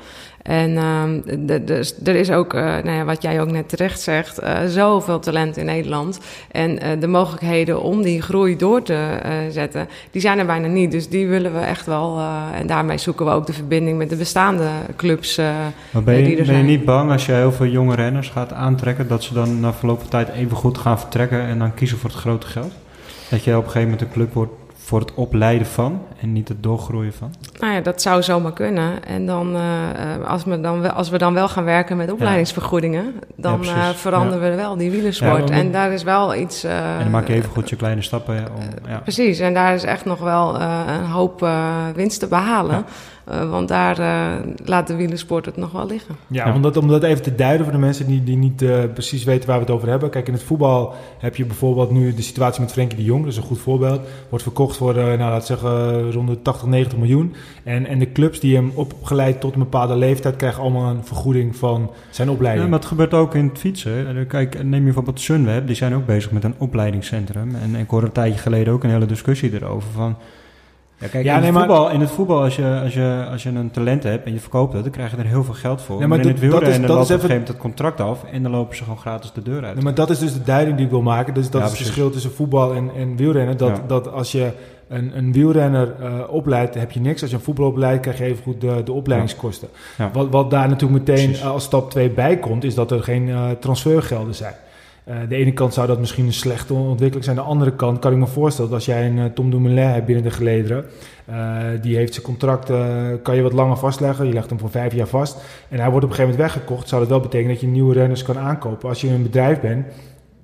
En ehm, dus er is ook, eh, nou ja, wat jij ook net terecht zegt, eh, zoveel talent in Nederland. En eh, de mogelijkheden om die groei door te zetten, die zijn er bijna niet. Dus die willen we echt wel. en daarmee zoeken we ook de verbinding met de bestaande clubs. Maar ben die je, er ben je niet bang als je heel veel jonge renners gaat aantrekken... dat ze dan na verloop van tijd even goed gaan vertrekken... en dan kiezen voor het grote geld? Dat je op een gegeven moment een club wordt voor het opleiden van... en niet het doorgroeien van? Nou ja, dat zou zomaar kunnen. En dan, eh, als, we dan wel, als we dan wel gaan werken met opleidingsvergoedingen, dan Ja, eh, veranderen we wel die wielersport. Ja, en daar is wel iets. eh, en dan maak je even goed je kleine stappen om... Ja. Precies, en daar is echt nog wel een hoop winst te behalen. Ja. Eh, want daar eh, laat de wielersport het nog wel liggen. Ja, Ja. Om, dat, om dat even te duiden voor de mensen die, die niet eh, precies weten waar we het over hebben. Kijk, in het voetbal heb je bijvoorbeeld nu de situatie met Frenkie de Jong. Dat is een goed voorbeeld. Wordt verkocht voor, nou, laten we zeggen, rond de 80, 90 miljoen. En, en de clubs die hem opgeleid tot een bepaalde leeftijd... krijgen allemaal een vergoeding van zijn Ja, opleiding. maar het gebeurt ook in het fietsen. Kijk, neem je bijvoorbeeld Sunweb, die zijn ook bezig met een opleidingscentrum. En ik hoorde een tijdje geleden ook een hele discussie erover van... Ja, kijk, Ja, in, nee, het maar- voetbal, in het voetbal, als je, als, je, als je een talent hebt en je verkoopt het, dan krijg je er heel veel geld voor. Ja, maar, maar in dat- het dat is- wielrennen dat loopt is op een even- gegeven moment het contract af en dan lopen ze gewoon gratis de deur uit. Nee, maar dat is dus de duiding die ik wil maken. Dus dat Ja, is het verschil tussen voetbal en, en wielrennen. Dat, Ja. dat als je een, een wielrenner eh, opleidt, heb je niks. Als je een voetbal opleidt, krijg je even goed de, de opleidingskosten. Wat, wat daar natuurlijk meteen Precies. eh, als stap 2 bij komt, is dat er geen eh, transfergelden zijn. Eh, de ene kant zou dat misschien een slechte ontwikkeling zijn. De andere kant kan ik me voorstellen dat als jij een eh, Tom Dumoulin hebt binnen de gelederen, eh, die heeft zijn contract, kan je wat langer vastleggen. Je legt hem voor vijf jaar vast. En hij wordt op een gegeven moment weggekocht. Zou dat wel betekenen dat je nieuwe renners kan aankopen. Als je een bedrijf bent,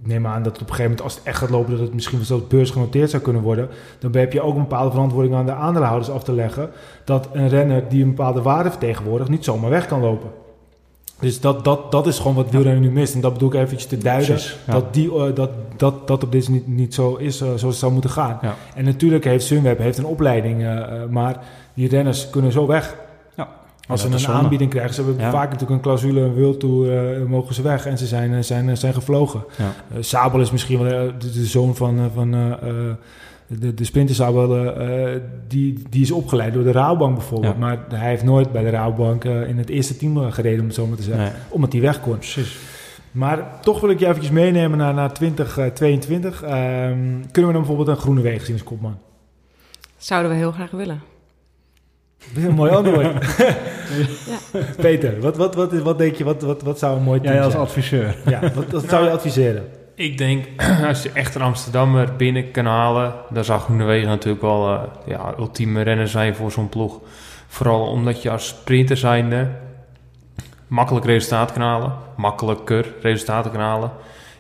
neem aan dat op een gegeven moment, als het echt gaat lopen, dat het misschien zelfs beursgenoteerd zou kunnen worden. Dan heb je ook een bepaalde verantwoording aan de aandeelhouders af te leggen. Dat een renner die een bepaalde waarde vertegenwoordigt, niet zomaar weg kan lopen. Dus dat, dat, dat is gewoon wat wielrennen nu mist. En dat bedoel ik eventjes te duiden. Ja. Dat, die, eh, dat, dat, dat op dit niet, niet zo is eh, zoals het zou moeten gaan. Ja. En natuurlijk heeft Sunweb heeft een opleiding, eh, maar die renners kunnen zo weg. Ja. Als ze een zonde. aanbieding krijgen, ze hebben vaak natuurlijk een clausule, een World Tour, eh, mogen ze weg en ze zijn, zijn, zijn gevlogen. Sabel is misschien wel de, de zoon van, van de, de Sprinter Sabel, eh, eh, die, die is opgeleid door de Rabobank bijvoorbeeld. Ja. Maar hij heeft nooit bij de Rabobank eh, in het eerste team eh, gereden, om het zo maar te zeggen. Nee. Omdat hij weg kon. Precies. Maar toch wil ik je eventjes meenemen naar, naar 2022. Ehm, kunnen we dan bijvoorbeeld een groene wegen zien als kopman? Zouden we heel graag willen. Een mooi antwoord. [laughs] Peter, wat, wat, wat, wat denk je, wat, wat, wat zou een mooi team Jij als zijn? adviseur. Ja, wat, wat zou je adviseren? Ik denk, [clears throat] als je echt een Amsterdammer binnen kan halen, dan zou Groenewegen natuurlijk wel eh, ja, ultieme renner zijn voor zo'n ploeg. Vooral omdat je als sprinter zijnde makkelijk resultaat kan halen, makkelijker resultaten kan halen,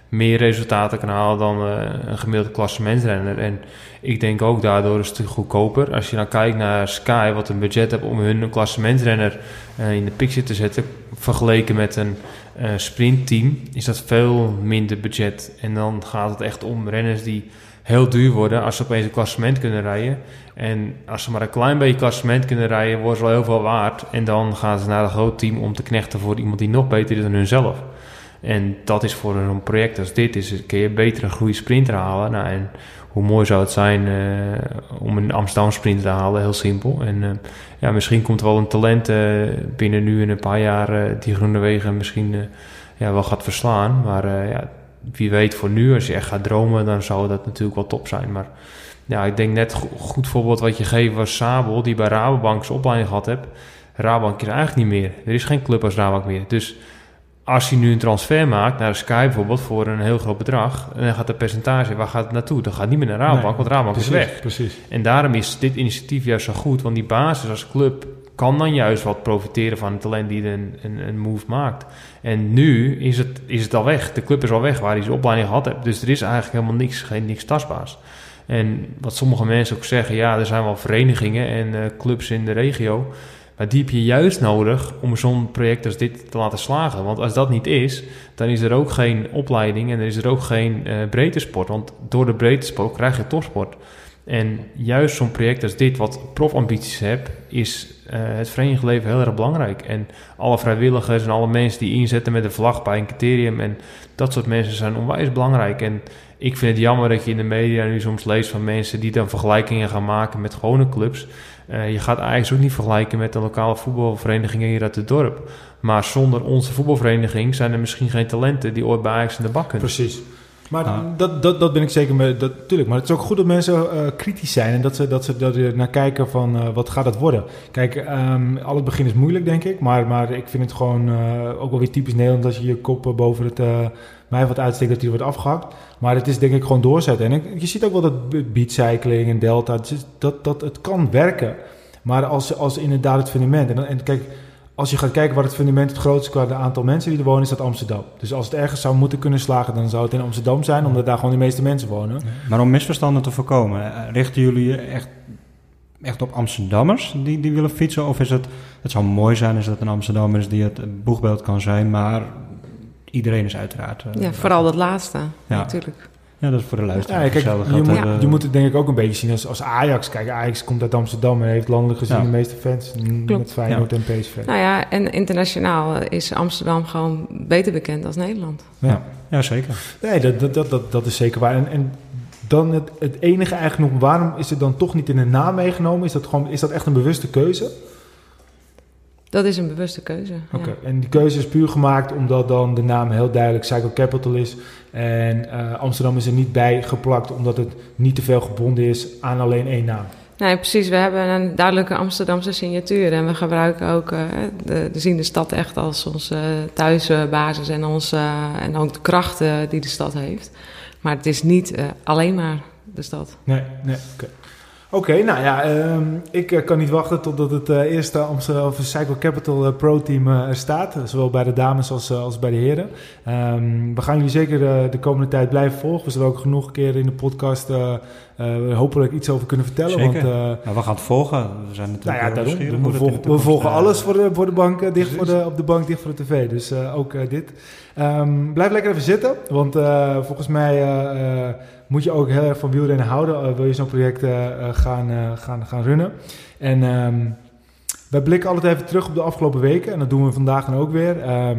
meer resultaten kan halen dan eh, een gemiddelde klassementsrenner. En ik denk ook daardoor is het een goedkoper. Als je dan kijkt naar Sky, wat een budget heeft om hun klassementsrenner eh, in de picture te zetten, vergeleken met een eh, sprintteam, is dat veel minder budget. En dan gaat het echt om renners die heel duur worden als ze opeens een klassement kunnen rijden. En als ze maar een klein beetje klassement kunnen rijden, worden ze wel heel veel waard. En dan gaan ze naar een groot team om te knechten voor iemand die nog beter is dan hunzelf. En dat is voor een project als dit, is, kun je beter een goede sprinter halen. Nou, en hoe mooi zou het zijn eh, om een Amsterdam sprinter te halen, heel simpel. En eh, ja, misschien komt er wel een talent eh, binnen nu in een paar jaar eh, die Groene Wegen misschien eh, ja, wel gaat verslaan. Maar ja, wie weet voor nu, als je echt gaat dromen, dan zou dat natuurlijk wel top zijn. Maar ja, ik denk net go- goed voorbeeld wat je geeft was Sabel, die bij Rabobank zijn opleiding gehad heeft. Rabobank is eigenlijk niet meer. Er is geen club als Rabobank meer. Dus als hij nu een transfer maakt naar de Sky bijvoorbeeld voor een heel groot bedrag, en dan gaat de percentage, waar gaat het naartoe? Dan gaat het niet meer naar Rabobank, Nee, want Rabobank is weg. Precies. En daarom is dit initiatief juist zo goed, want die basis als club kan dan juist wat profiteren van het talent die een, een, een move maakt. En nu is het, is het al weg. De club is al weg waar hij zijn opleiding gehad heeft. Dus er is eigenlijk helemaal niks, geen, niks tastbaars. En wat sommige mensen ook zeggen, ja, er zijn wel verenigingen en eh, clubs in de regio. Maar die heb je juist nodig om zo'n project als dit te laten slagen. Want als dat niet is, dan is er ook geen opleiding en er is er ook geen eh breedte sport. Want door de breedte sport krijg je topsport. En juist zo'n project als dit, wat profambities hebt, is eh, het verenigingsleven heel erg belangrijk. En alle vrijwilligers en alle mensen die inzetten met een vlag bij een criterium en dat soort mensen zijn onwijs belangrijk. En ik vind het jammer dat je in de media nu soms leest van mensen die dan vergelijkingen gaan maken met gewone clubs. Eh, je gaat eigenlijk ook niet vergelijken met de lokale voetbalverenigingen hier uit het dorp. Maar zonder onze voetbalvereniging zijn er misschien geen talenten die ooit bij Ajax in de bak kunnen. Precies. Maar dat, dat, dat ben ik zeker mee. Dat, tuurlijk, maar het is ook goed dat mensen eh, kritisch zijn en dat ze, dat ze er naar kijken van eh, wat gaat het worden. Kijk, ehm, al het begin is moeilijk, denk ik. Maar, maar ik vind het gewoon eh, ook wel weer typisch Nederland als je je kop eh, boven het mij wat uitsteekt dat die wordt afgehakt. Maar het is denk ik gewoon doorzetten. En je ziet ook wel dat beatcycling en delta, dat, dat het kan werken. Maar als, als inderdaad het fundament. En, en kijk, als je gaat kijken waar het fundament het grootst is qua aantal mensen die er wonen, is dat Amsterdam. Dus als het ergens zou moeten kunnen slagen, dan zou het in Amsterdam zijn, omdat daar gewoon de meeste mensen wonen. Maar om misverstanden te voorkomen, eh, richten jullie je echt, echt op Amsterdammers die, die willen fietsen? Of is het, het zou mooi zijn als dat een Amsterdammer is die het boegbeeld kan zijn, maar iedereen is uiteraard... eh, Ja, vooral dat laatste, Ja. natuurlijk. Ja, dat is voor de Ja, luisteraar. kijk, hetzelfde je, moet, eh, je moet het denk ik ook een beetje zien als, als Ajax. Kijk, Ajax komt uit Amsterdam en heeft landelijk gezien Ja. de meeste fans. Klopt. Met Feyenoord en PSV. Nou ja, en internationaal is Amsterdam gewoon beter bekend als Nederland. Ja. ja, zeker. Nee, dat, dat, dat, dat, dat is zeker waar. En, en dan het, het enige eigenlijk nog, waarom is het dan toch niet in de naam meegenomen? Is dat, gewoon, is dat echt een bewuste keuze? Dat is een bewuste keuze. ja. Oké, en die keuze is puur gemaakt omdat dan de naam heel duidelijk Cycle Capital is. En eh, Amsterdam is er niet bij geplakt omdat het niet te veel gebonden is aan alleen één naam. Nee, precies. We hebben een duidelijke Amsterdamse signatuur. En we gebruiken ook, eh, de, we zien de stad echt als onze thuisbasis en, onze, en ook de krachten die de stad heeft. Maar het is niet eh, alleen maar de stad. Nee, nee, oké. Oké, nou ja, ehm, ik eh, kan niet wachten totdat het eh, eerste Amsterdam Cycle Capital eh, Pro Team er staat. Zowel bij de dames als, als bij de heren. Ehm, we gaan jullie zeker de komende tijd blijven volgen. We zullen ook genoeg keren in de podcast hopelijk iets over kunnen vertellen. Zeker. Want, Nou, we gaan het volgen. We zijn natuurlijk nou ja, daarom. We, volgen, we alles voor de, voor de bank, dicht voor de, op de bank, dicht voor de tv. Dus ook dit. Ehm, blijf lekker even zitten, want volgens mij moet je ook heel erg van wielrennen houden. eh, wil je zo'n project eh, eh, gaan, gaan, gaan runnen. En ehm wij blikken altijd even terug op de afgelopen weken. En dat doen we vandaag dan ook weer. Ehm,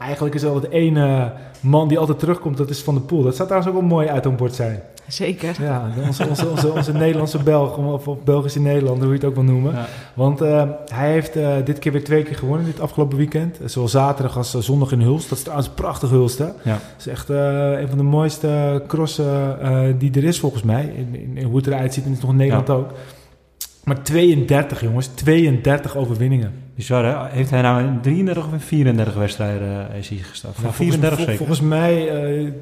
eigenlijk is er altijd één eh, man die altijd terugkomt. Dat is Van de Poel. Dat zou trouwens ook wel mooi uit een bord zijn. Zeker. Ja, onze, onze, onze, onze Nederlandse Belg, of, of Belgische Nederlander, hoe je het ook wil noemen. Ja. Want eh, hij heeft eh, dit keer weer twee keer gewonnen, dit afgelopen weekend. Zowel zaterdag als zondag in Hulst. Dat is trouwens een prachtig Hulst, hè? Ja. Dat is echt eh, een van de mooiste crossen eh, die er is, volgens mij. In, in, in hoe het eruit ziet, en het is nog in Nederland ook. Maar 32, jongens. 32 overwinningen. Bizar, hè? Heeft hij nou in 33 of in 34 wedstrijden eh, is hij gestart? Van Nou, 34 volgens, zeker? Volgens mij eh,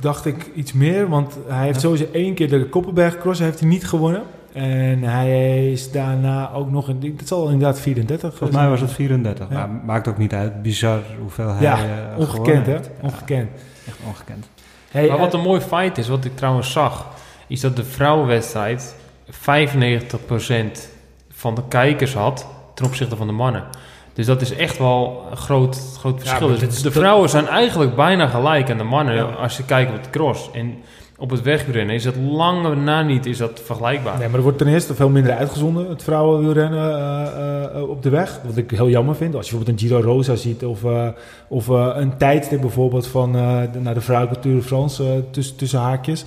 dacht ik iets meer, want hij heeft Ja. sowieso één keer de Koppenberg Cross heeft hij niet gewonnen. En hij is daarna ook nog in, dat zal inderdaad 34 Volgens mij was het 34. Ja. Maar maakt ook niet uit. Bizar hoeveel hij Ja, eh, ongekend gewonnen hè, heeft. Ja, ongekend. echt ongekend. Hey, Maar wat een mooi feit is, wat ik trouwens zag, is dat de vrouwenwedstrijd 95% van de kijkers had ten opzichte van de mannen. Dus dat is echt wel een groot, groot verschil. Dus de vrouwen zijn eigenlijk bijna gelijk aan de mannen Ja. als je kijkt op het cross. En op het wegrennen is het lange na niet is dat vergelijkbaar. Nee, maar er wordt ten eerste veel minder uitgezonden, het vrouwenwielrennen eh, eh, op de weg. Wat ik heel jammer vind. Als je bijvoorbeeld een Giro Rosa ziet of, eh, of eh, een tijdstip bijvoorbeeld van eh, de, naar de vrouwelijke Tour de France eh, tussen, tussen haakjes.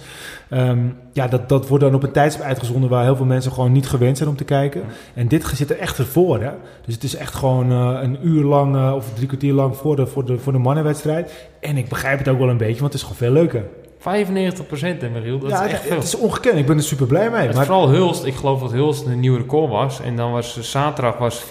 Ehm, ja, dat, dat wordt dan op een tijdstip uitgezonden waar heel veel mensen gewoon niet gewend zijn om te kijken. En dit zit er echt ervoor. Hè? Dus het is echt gewoon eh, een uur lang eh, of drie kwartier lang voor de, voor, de, voor de mannenwedstrijd. En ik begrijp het ook wel een beetje, want het is gewoon veel leuker. 95% en Michiel, dat ja, is echt het, veel. het is ongekend. Ik ben er super blij mee. Het Maar, vooral Hulst, ik geloof dat Hulst een nieuw record was. En dan was zaterdag was 94%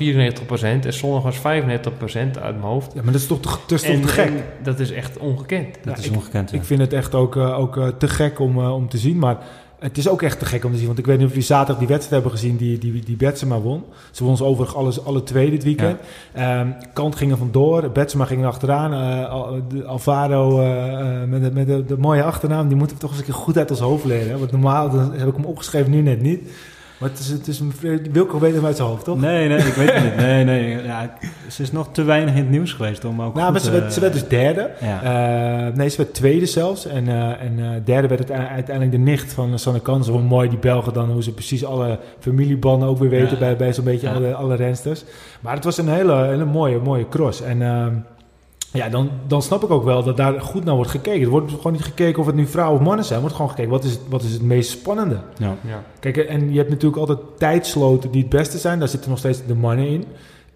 en zondag was 95% uit mijn hoofd. ja, maar dat is toch te, dat is toch te gek? dat is echt ongekend. Dat Ja, is ik- ongekend. ja. Ik vind het echt ook, eh, ook eh, te gek om, eh, om te zien. Maar het is ook echt te gek om te zien. Want ik weet niet of jullie zaterdag die wedstrijd hebben gezien die, die, die Betsema won. Ze won overigens alles, alle twee dit weekend. Ehm, Kant ging er vandoor. Betsema ging er achteraan. Eh, Alvaro eh, eh, met, de, met de, de mooie achternaam. Die moeten we toch eens een keer goed uit ons hoofd leren. hè. Want normaal heb ik hem opgeschreven, nu net niet. Maar het is, het is een, Wilco weet hem uit zijn hoofd, toch? Nee, nee, ik weet het niet. Nee, nee. Ja, ze is nog te weinig in het nieuws geweest om ook nou, goed, maar ze werd, eh, ze werd dus derde. Ja. Eh, nee, ze werd tweede zelfs. En, eh, en derde werd het uiteindelijk de nicht van Sanne Kansen. Hoe mooi die Belgen dan, hoe ze precies alle familiebanden ook weer weten Ja. bij, bij zo'n beetje alle, alle rensters. Maar het was een hele, hele mooie, mooie cross. En ehm, ja, dan, dan snap ik ook wel dat daar goed naar wordt gekeken. Er wordt gewoon niet gekeken of het nu vrouwen of mannen zijn. Er wordt gewoon gekeken, wat is, het, wat is het meest spannende? ja. Ja. Kijk, en je hebt natuurlijk altijd tijdsloten die het beste zijn. Daar zitten nog steeds de mannen in.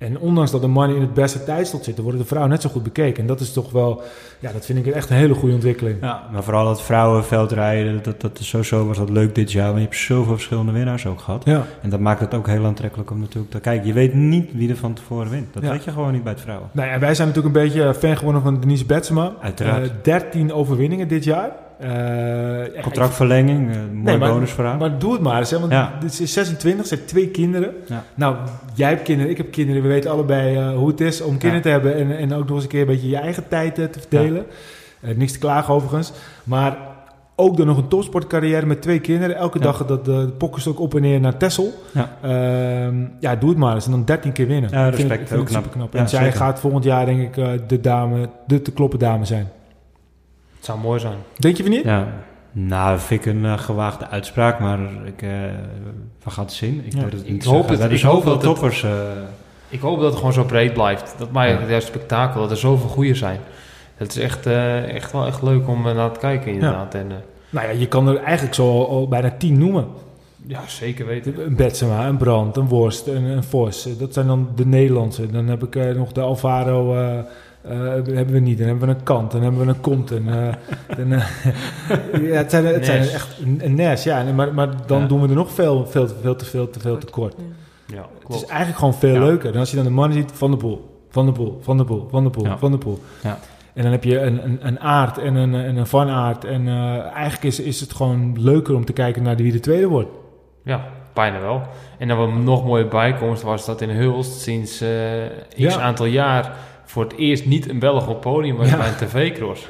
En ondanks dat de mannen in het beste tijdslot zitten, worden de vrouwen net zo goed bekeken. En dat is toch wel, ja, dat vind ik echt een hele goede ontwikkeling. Ja, maar vooral dat vrouwenveldrijden, dat, dat is sowieso was dat leuk dit jaar. Want je hebt zoveel verschillende winnaars ook gehad. Ja. En dat maakt het ook heel aantrekkelijk om natuurlijk te kijken. Je weet niet wie er van tevoren wint. Dat Ja. weet je gewoon niet bij het vrouwen. Nou ja, wij zijn natuurlijk een beetje fan geworden van Denise Betsema. Uiteraard. Eh, 13 overwinningen dit jaar. Eh, ja, Contractverlenging, eh mooie Nee, maar- bonus voor haar. ik- maar doe het maar eens, hè, want Ja. dit is 26, ze heeft twee kinderen. Ja. Nou, jij hebt kinderen, ik heb kinderen. We weten allebei eh, hoe het is om kinderen te hebben en, en ook nog eens een keer een beetje je eigen tijd te verdelen. Niks te klagen overigens. Maar ook dan nog een topsportcarrière met twee kinderen. Elke dag dat de pokkenstok op en neer naar. Ja. Ehm, ja, doe het maar eens. En dan 13 keer winnen. Ja, Ik vind respect. het- ik vind Ook het knap. Ja, en zij gaat volgend jaar denk ik de dame, de te kloppen dame zijn. Het zou mooi zijn. Denk je van niet? Ja, nou, vind ik een eh, gewaagde uitspraak, maar ik, eh we gaan het zien. Ik, Ja. dat het Ik niet hoop gaat. het- We hebben ik hoop zoveel dat het- toppers. eh, Ik hoop dat het gewoon zo breed blijft. Dat maakt Ja. juist spektakel, dat er zoveel goede zijn. Het is echt, eh, echt wel echt leuk om eh, naar te kijken inderdaad. En, eh, Nou ja, je kan er eigenlijk zo al, bijna 10 noemen. ja, zeker weten. Een Betsema, een Brand, een Worst, een, een Vos. Eh, Dat zijn dan de Nederlandse. Dan heb ik eh, nog de Alvaro... eh, eh, hebben we niet. Dan hebben we een Kant. Dan hebben we een Compton. eh, [laughs] dan, eh, ja, het zijn, het zijn Nes. echt een, Nes, ja. Maar, maar dan Ja. doen we er nog veel, veel, te- veel te veel te tekort. Ja, Het is eigenlijk gewoon veel Ja. leuker. En als je dan de mannen ziet, Van de Poel, Van de Poel, Van de Poel, Van de Poel, Ja. Van de Poel. Ja. En dan heb je een, een, een aard en een, en een van aard. En eh, eigenlijk is, is het gewoon leuker om te kijken naar wie de tweede wordt. Ja, bijna wel. En dan wat nog mooie bijkomst was dat in Hulst sinds eh x Ja. aantal jaar voor het eerst niet een Belg op podium was Ja. bij een tv-cross.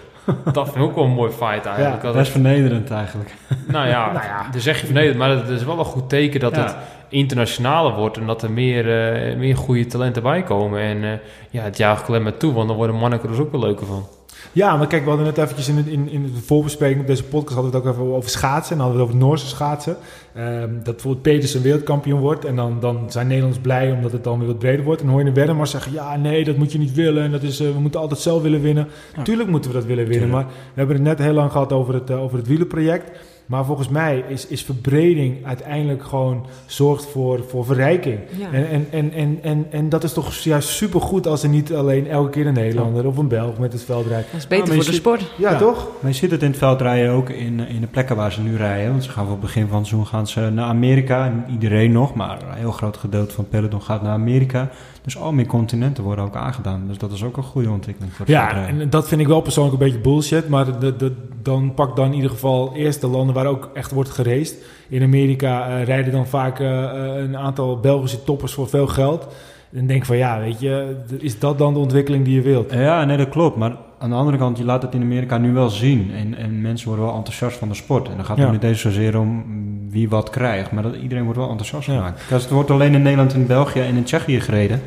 dat vind ik ook wel een mooi feit eigenlijk. Dat dat is vernederend eigenlijk. [laughs] nou ja, [laughs] Nou ja. dan zeg je vernederd, maar het is wel een goed teken dat Ja. het internationaler wordt en dat er meer, eh, meer goede talenten bij komen. En eh, ja, het jaagt alleen maar toe, want dan worden mannen er dus ook wel leuker van. Ja, maar kijk, we hadden net eventjes in, in, in de voorbespreking op deze podcast hadden we het ook even over schaatsen. En hadden we het over Noorse schaatsen. Ehm, dat bijvoorbeeld Pedersen wereldkampioen wordt. En dan, dan zijn Nederlanders blij omdat het dan weer wat breder wordt. En hoor je de zeggen, ja nee, dat moet je niet willen. En dat is, eh, we moeten altijd zelf willen winnen. Ja. Tuurlijk moeten we dat willen winnen. Tuurlijk. Maar we hebben het net heel lang gehad over het, eh, over het wielerproject. Maar volgens mij is, is verbreding uiteindelijk gewoon zorgt voor, voor verrijking. Ja. En, en, en, en, en, en dat is toch juist supergoed als er niet alleen elke keer een Nederlander of een Belg met het veld rijdt. Dat is beter maar voor de sport. Ja, Ja. toch? Maar je ziet het in het veldrijden ook in, in de plekken waar ze nu rijden. Want ze gaan voor het begin van het seizoen gaan ze naar Amerika. Niet iedereen nog, maar een heel groot gedeelte van het peloton gaat naar Amerika. Dus al meer continenten worden ook aangedaan. Dus dat is ook een goede ontwikkeling voor Ja, en dat vind ik wel persoonlijk een beetje bullshit. Maar de, de, dan pak dan in ieder geval eerst de landen waar ook echt wordt geraced. In Amerika eh, rijden dan vaak eh, eh, een aantal Belgische toppers voor veel geld. En denk van ja, weet je, is dat dan de ontwikkeling die je wilt? Ja, nee, dat klopt. Maar aan de andere kant, je laat het in Amerika nu wel zien. En, en mensen worden wel enthousiast van de sport. En dan gaat het Ja. niet eens zozeer om wie wat krijgt. Maar dat, iedereen wordt wel enthousiast Ja. gemaakt. Als het wordt alleen in Nederland, in België en in Tsjechië gereden...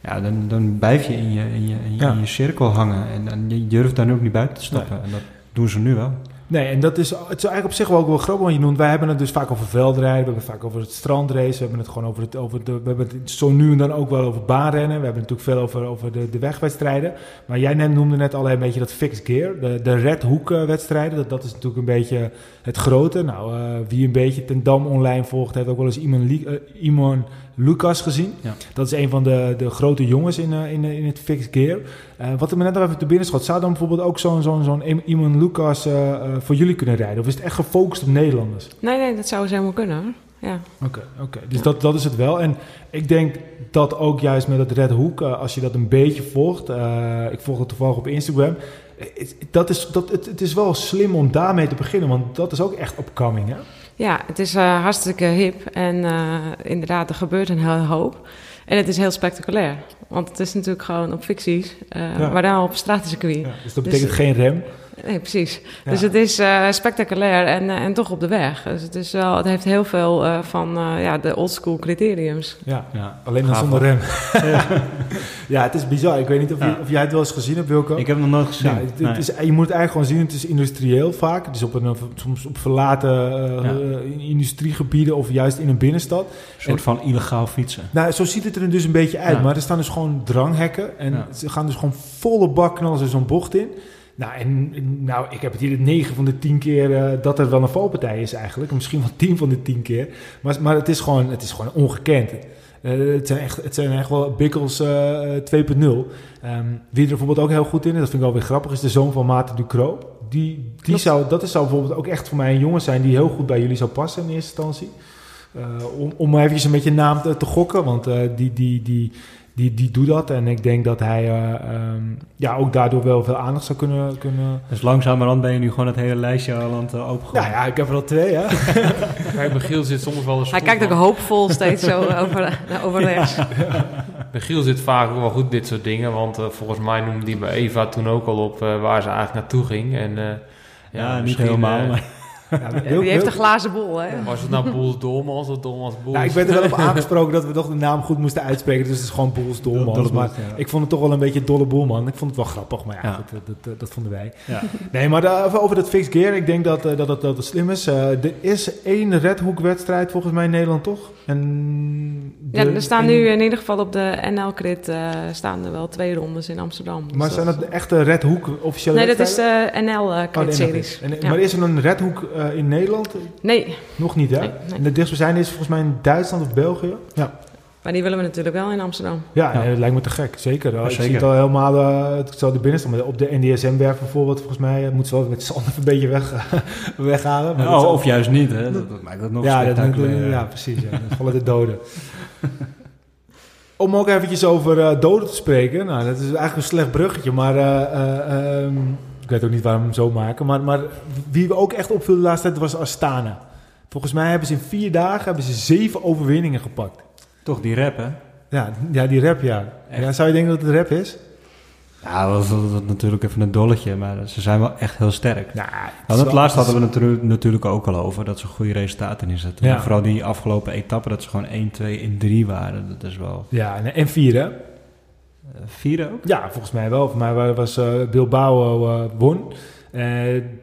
Ja, dan, dan blijf je in je, in je, in je, Ja. in je cirkel hangen. En, en je durft daar nu ook niet buiten te stappen. En dat doen ze nu wel. Nee, en dat is, het is eigenlijk op zich wel ook wel grappig. Want je noemt, wij hebben het dus vaak over veldrijden, we hebben het vaak over het strandrace, we hebben het gewoon over het, over de, we hebben het zo nu en dan ook wel over baanrennen. We hebben het natuurlijk veel over, over de, de wegwedstrijden. Maar jij noemde net al een beetje dat fixed gear, de, de red hoek eh, wedstrijden. Dat, dat is natuurlijk een beetje het grote. Nou, eh, wie een beetje ten Dam online volgt, heeft ook wel eens Iman, Li- eh, Iman Lucas gezien. Ja. Dat is een van de, de grote jongens in, eh, in, in het fixed gear. Eh, wat er me net nog even te binnen schot, zou dan bijvoorbeeld ook zo'n zo'n zo'n Iman Lucas eh, eh, voor jullie kunnen rijden? Of is het echt gefocust op Nederlanders? Nee, nee, dat zou eens helemaal kunnen hoor. Ja. Oké, oké. Dus dat, dat is het wel. En ik denk dat ook juist met het Red Hoek, eh, als je dat een beetje volgt, eh, ik volg het toevallig op Instagram, eh, het- dat is, dat, het, het is wel slim om daarmee te beginnen, want dat is ook echt upcoming, hè? Ja, het is eh, hartstikke hip en eh, inderdaad, er gebeurt een hele hoop. En het is heel spectaculair, want het is natuurlijk gewoon op ficties, eh, Ja. maar dan op stratencircuit. Ja, dus dat betekent geen rem. Nee, precies. Ja. Dus het is eh, spectaculair en, eh, en toch op de weg. Dus het, is wel, het heeft heel veel eh, van eh, ja, de oldschool criteriums. Ja, Ja. alleen dan zonder rem. ja, het is bizar. Ik weet niet of, je, of jij het wel eens gezien hebt, Wilco. Ik heb het nog nooit gezien. Ja, het, is, je moet het eigenlijk gewoon zien, het is industrieel vaak. Het is op een, soms op verlaten Ja. industriegebieden of juist in een binnenstad. Een soort van illegaal fietsen. Nou, zo ziet het er dus een beetje uit. Ja. Maar er staan dus gewoon dranghekken. En Ja. ze gaan dus gewoon volle bak knallen ze zo'n bocht in. Nou, en nou, ik heb het hier 9 van de 10 keer eh, dat er wel een valpartij is eigenlijk. Misschien wel [laughs] 10 van de 10 keer. Maar, maar het, is gewoon, het is gewoon ongekend. Eh, het, zijn echt, het zijn echt wel Bikkels eh, 2.0. Ehm, wie er bijvoorbeeld ook heel goed in is, dat vind ik wel weer grappig, is de zoon van Maarten Ducro. Die, die zou, dat is, zou bijvoorbeeld ook echt voor mij een jongen zijn die heel goed bij jullie zou passen in eerste instantie. Eh, om, om eventjes een beetje naam te, te gokken, want eh, die, die, die, die, die doet dat. En ik denk dat hij eh, ehm, ja, ook daardoor wel veel aandacht zou kunnen... kunnen... Dus langzamerhand ben je nu gewoon het hele lijstje al aan het uh, opengooien. Nou ja, ik heb er al twee, hè? [laughs] Kijk, Michiel zit soms wel eens Hij kijkt ook hoopvol steeds zo over, over rechts. Michiel zit vaak ook wel goed dit soort dingen. Want eh, volgens mij noemde hij bij Eva toen ook al op eh, waar ze eigenlijk naartoe ging. En, eh, Ja, niet misschien, helemaal, eh, maar... Ja, Wil- Die heeft een glazen bol, hè? Was het nou Boels Dolmans of Dolmans Boels? Nou, ik ben er wel op [laughs] aangesproken dat we toch de naam goed moesten uitspreken. Dus het is gewoon Boels Dolmans. Dolle Maar Boels, ja. ik vond het toch wel een beetje dolle boelman. Ik vond het wel grappig, maar ja, Ja. Dat, dat, dat, dat vonden wij. Ja. Nee, maar daar- over- dat fixed gear, ik denk dat, eh, dat, dat, dat het slim is. Eh, er is één redhoekwedstrijd volgens mij in Nederland, toch? En de- Ja, er staan en- nu in ieder geval op de NL-crit eh, staan er wel twee rondes in Amsterdam. Dus Maar zijn dat de echte redhoek officiële Nee, dat is de Oh, de NL-crit-series. NL. Maar is er een redhoek eh, in Nederland? Nee, Nog niet, hè? Nee, nee. En de dichtstbijzijnde is volgens mij in Duitsland of België. Ja, maar die willen we natuurlijk wel in Amsterdam. ja, Ja. nee, dat lijkt me te gek. Zeker. ik zeker. zie het al helemaal. eh, het zou er binnen staan. Maar op de NDSM-werf bijvoorbeeld, volgens mij, eh, moet ze wel met zand even [laughs] een beetje weg, weghalen. Maar Oh, of juist niet, hè. Dat, dat maakt het nog ja, dat, ja, precies. Ja. Dan vallen de doden. Om ook eventjes over eh, doden te spreken. Nou, dat is eigenlijk een slecht bruggetje, maar eh, eh, ehm, ik weet ook niet waarom zo maken. Maar, maar wie we ook echt opviel de laatste tijd was Astana. Volgens mij hebben ze in vier dagen hebben ze zeven overwinningen gepakt. Toch die rap, hè? Ja, ja die rap, ja. Echt? ja. Zou je denken dat het rap is? Ja, dat was, natuurlijk even een dolletje, maar ze zijn wel echt heel sterk. Nou, Nou, dat laatste hadden we natuurlijk, natuurlijk ook al over, dat ze goede resultaten inzetten. Ja. Vooral die afgelopen etappen, dat ze gewoon 1, 2 in 3 waren. Dat is wel... Ja, en- en vier, hè? Eh, vierde ook? Ja, volgens mij wel. Voor mij was eh, Bilbao eh, won. Eh,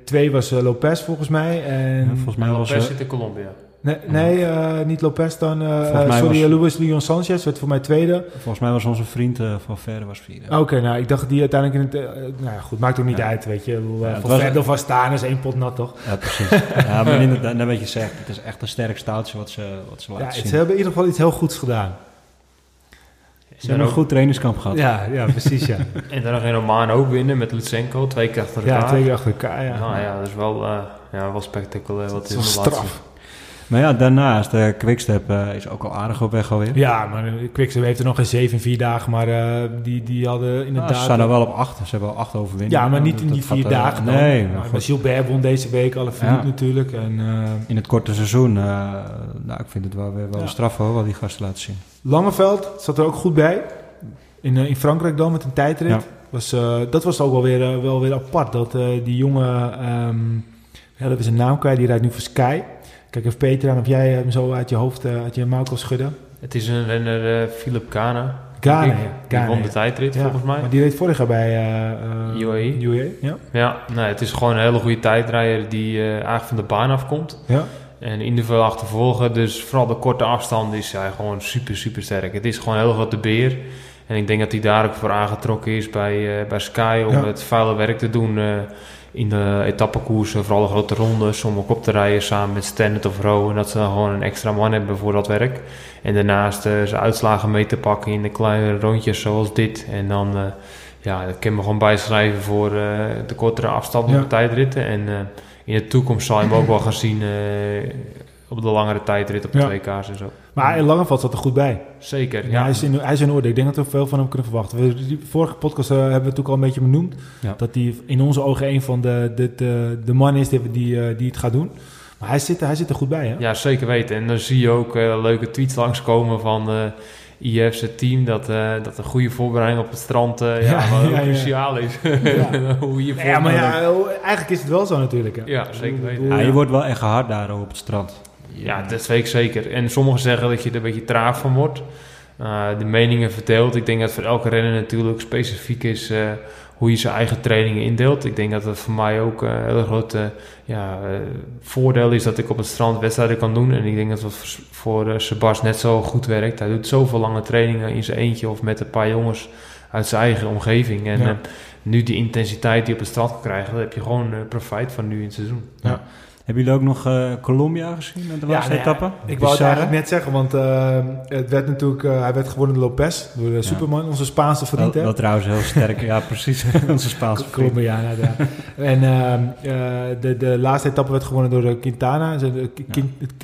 twee was eh, Lopez volgens mij. En, Ja, volgens mij was... Lopez eh, zit in Colombia. Nee, nee eh, niet Lopez dan. eh, mij sorry, was- Luis Leon Sanchez werd voor mij tweede. volgens mij was onze vriend eh, van Verre was vierde. Oké, nou, ik dacht die uiteindelijk in het... nou ja, goed, maakt ook niet Ja. uit, weet je. Ja, Van was- of van staan is één pot nat, toch? Ja, precies. ja, maar inderdaad, net wat je zegt, het is echt een sterk staaltje wat ze, wat ze Ja, laten ze zien. hebben in ieder geval iets heel goeds gedaan. Ze hebben een goed trainingskamp gehad. Ja, ja precies, ja. [laughs] En dan nog in Oman ook winnen met Lutsenko. Twee keer achter elkaar. ja, twee keer achter elkaar, ja. Nou ja, dat is wel, eh, ja, wel spectaculair. Wat Dat is laatste- straf. Maar ja, daarnaast, de Quickstep eh, is ook al aardig op weg alweer. Ja, maar Quickstep heeft er nog geen zeven in vier dagen, maar eh, die, die hadden Nou, inderdaad... ze staan er wel op acht. Ze hebben al acht overwinningen. ja, maar niet Dat- in die dat gaat, vier eh, dagen dan. Nee, Nou, maar maar goed. Gilbert won deze week, alle Philippe Ja. natuurlijk. En, in het korte seizoen, nou, ik vind het wel weer wel Ja. straf hoor, wat die gasten laten zien. Langeveld zat er ook goed bij. In, in Frankrijk dan met een tijdrit. Ja. Was, dat was ook wel weer, wel weer apart. Dat die jongen, ehm ja, dat is een naam kwijt, die rijdt nu voor Sky. Kijk even Peter of jij hem zo uit je hoofd, eh, uit je mouw kan schudden. Het is een renner, eh Philip Kana. Ghana, Die- ja. Die won de tijdrit Ja, volgens mij. Maar die reed vorig jaar bij eh, eh, UAE. UAE, ja. Ja, nee, het is gewoon een hele goede tijdrijder die eh, eigenlijk van de baan afkomt. ja. En individueel achtervolgen. Dus vooral de korte afstand is hij gewoon super, super sterk. Het is gewoon heel grote beer. En ik denk dat hij daar ook voor aangetrokken is bij, eh, bij Sky om Ja. het vuile werk te doen eh, in de etappekoersen, vooral de grote rondes, om ook op te rijden samen met Standard of Row. En dat ze dan gewoon een extra man hebben voor dat werk. En daarnaast eh, zijn uitslagen mee te pakken in de kleine rondjes zoals dit. En dan, eh, ja, dat kan me gewoon bijschrijven voor eh, de kortere afstanden Ja. op de tijdritten. En in de toekomst zal je hem ook wel gaan zien op de langere tijdrit op de Ja. 2K's en zo. Maar in Langeveld zat er goed bij. Zeker, Ja, ja. hij, is in, hij is in orde. Ik denk dat we veel van hem kunnen verwachten. We, die vorige podcast eh, hebben we het natuurlijk al een beetje benoemd. Ja. Dat hij in onze ogen een van de, de, de, de man is die, die, eh, die het gaat doen. Maar hij zit, hij zit er goed bij, hè? Ja, zeker weten. En dan zie je ook eh, leuke tweets langskomen van eh IF's team. Dat, eh, dat een goede voorbereiding op het strand eh, ja, Ja, [laughs] cruciaal is. [laughs] Ja. Hoe je Ja, maar ja, eigenlijk is het wel zo natuurlijk. Hè? Ja, zeker weten. je wordt wel echt hard daar op het strand. Ja, dat weet ik zeker. En sommigen zeggen dat je er een beetje traag van wordt. Eh, de meningen verdeeld. Ik denk dat voor elke renner natuurlijk specifiek is eh, hoe je zijn eigen trainingen indeelt. Ik denk dat het voor mij ook een heel groot ja, eh, voordeel is dat ik op het strand wedstrijden kan doen. En ik denk dat het voor, voor Sebas net zo goed werkt. Hij doet zoveel lange trainingen in zijn eentje of met een paar jongens uit zijn eigen omgeving. En Ja. nu die intensiteit die je op het strand kan krijgen, daar heb je gewoon profijt van nu in het seizoen. Ja. Hebben jullie ook nog eh, Colombia gezien met de laatste etappe? Ik wou het eigenlijk net zeggen, want eh, het werd natuurlijk, eh, hij werd gewonnen door Lopez, door Superman, onze Spaanse vriend. Hè? wel trouwens heel sterk. ja, [laughs] precies. [laughs] Onze Spaanse vriend. Inderdaad. en ehm, eh, de, de laatste etappe werd gewonnen door Quintana. Ze,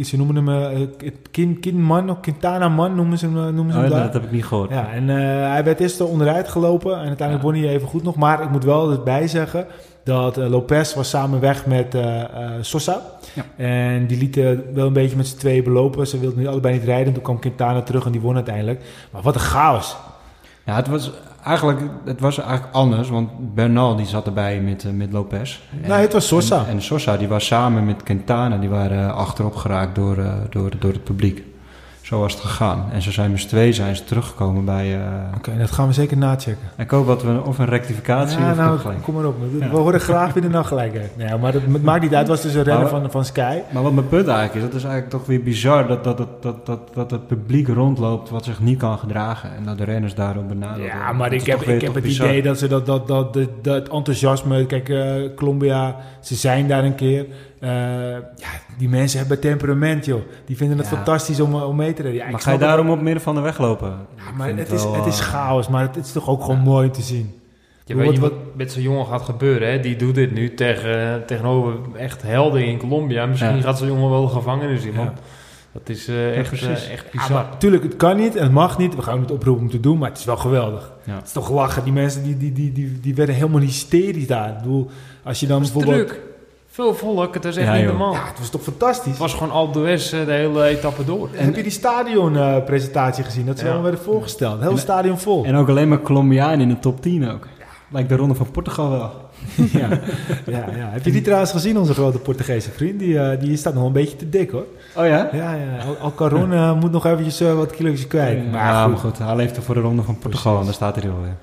ze noemen hem eh, Kin, Kinman of Quintana Man noemen ze hem, noemen ze Oh, hem dat, daar. dat heb ik niet gehoord. Ja, en hij werd eerst onderuit gelopen en uiteindelijk won hij even goed nog. Maar ik moet wel erbij zeggen dat eh, Lopez was samen weg met eh, Sosa. Ja. En die lieten wel een beetje met z'n tweeën belopen. Ze wilden nu allebei niet rijden. Toen kwam Quintana terug en die won uiteindelijk. Maar wat een chaos. Ja, het was eigenlijk, het was eigenlijk anders, want Bernal die zat erbij met, met Lopez. En- Nee, het was Sosa. En, en Sosa die was samen met Quintana, die waren achterop geraakt door, door, door het publiek. Zo was het gegaan. En ze zijn z'n twee zijn ze teruggekomen bij... eh, Oké, dat gaan we zeker nachecken. ik hoop dat we of een rectificatie Ja, of nou, gelijk. kom maar op. We Ja. horen graag wie er nou gelijk. Nee, maar het, maakt niet uit. Het was dus een renner van, van Sky. Maar wat mijn punt eigenlijk is, dat is eigenlijk toch weer bizar dat, dat, dat, dat, dat, dat het publiek rondloopt wat zich niet kan gedragen. En dat de renners daarop benaderd Ja, maar ik heb, weer ik heb het bizar. idee dat ze dat, dat, dat, dat, dat enthousiasme... Kijk, eh, Colombia, ze zijn daar een keer. Eh, ja, die mensen hebben temperament, joh. Die vinden het Ja. fantastisch om, om mee te rijden. Ja, ik Maar ga je daarom op midden van de weg lopen? Ik Maar het is, het is eh, chaos, maar het is toch ook gewoon mooi te zien. Je Wat- weet niet wat- wat met zo'n jongen gaat gebeuren. Hè? Die doet dit nu tegen, tegenover echt helden in Colombia. Misschien Ja. gaat zo'n jongen wel de gevangenis in, man. Ja. Dat is eh, echt, precies. eh, echt Ja, bizar. maar tuurlijk, het kan niet en het mag niet. We gaan het oproepen om te doen, maar het is wel geweldig. Ja. Het is toch lachen. Die mensen die, die, die, die, die werden helemaal hysterisch daar. Ik bedoel, als je dan Het is bijvoorbeeld... druk. Veel volk, het is echt Ja, niet normaal. Ja, het was toch fantastisch. Het was gewoon Alpe d'Huez eh, de hele etappe door. Heb je die stadionpresentatie gezien? Dat ze Ja. allemaal werden voorgesteld. Het hele En- stadion vol. En ook alleen maar Colombiaan in de top 10 ook. Lijkt de ronde van Portugal wel. [laughs] ja. Ja, ja. Heb je die trouwens gezien, onze grote Portugese vriend? Die, eh, die staat nog een beetje te dik hoor. Oh ja? Ja, ja. Al- Alcaron eh, moet nog eventjes wat kilo's kwijt. Ja, maar goed, maar goed, hij leeft er voor de ronde van Portugal Precies. en daar staat hij er alweer.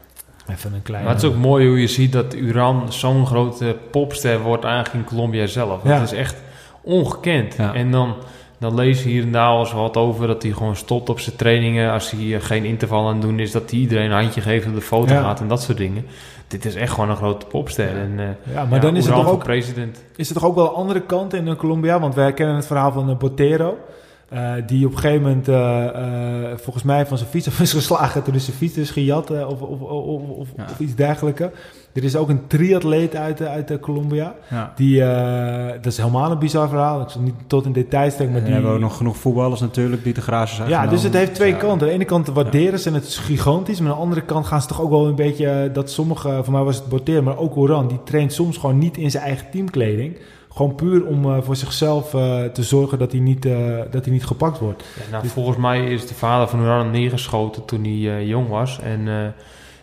Even een klein... Maar het is ook mooi hoe je ziet dat Uran zo'n grote popster wordt eigenlijk in Colombia zelf. Ja. Dat is echt ongekend. Ja. En dan, dan lees je hier en daar al wat over dat hij gewoon stopt op zijn trainingen. Als hij eh, geen interval aan het doen is, dat hij iedereen een handje geeft op de foto Ja. gaat en dat soort dingen. Dit is echt gewoon een grote popster. En, eh, ja, maar dan is het, toch ook, president. is het toch ook wel een andere kant in Colombia? Want wij kennen het verhaal van uh, Botero. Eh, die op een gegeven moment eh, eh, volgens mij van zijn fiets [laughs] af is geslagen. Toen is zijn fiets is gejat eh, of, of, of, of, Ja. of iets dergelijks. Er is ook een triatleet uit, uit Colombia. Ja. Die, dat is helemaal een bizar verhaal. Ik zal niet tot in details trekken, En maar dan die... hebben we ook nog genoeg voetballers natuurlijk die te grazen zijn Ja, dus het heeft twee Ja. kanten. Aan de ene kant waarderen ze het is gigantisch. Maar aan de andere kant gaan ze toch ook wel een beetje... dat sommige, voor mij was het Borteer, maar ook Oran... die traint soms gewoon niet in zijn eigen teamkleding. Gewoon puur om eh, voor zichzelf eh, te zorgen dat hij niet, eh, dat hij niet gepakt wordt. Ja, nou, Dus- volgens mij is de vader van Uran neergeschoten toen hij jong was. En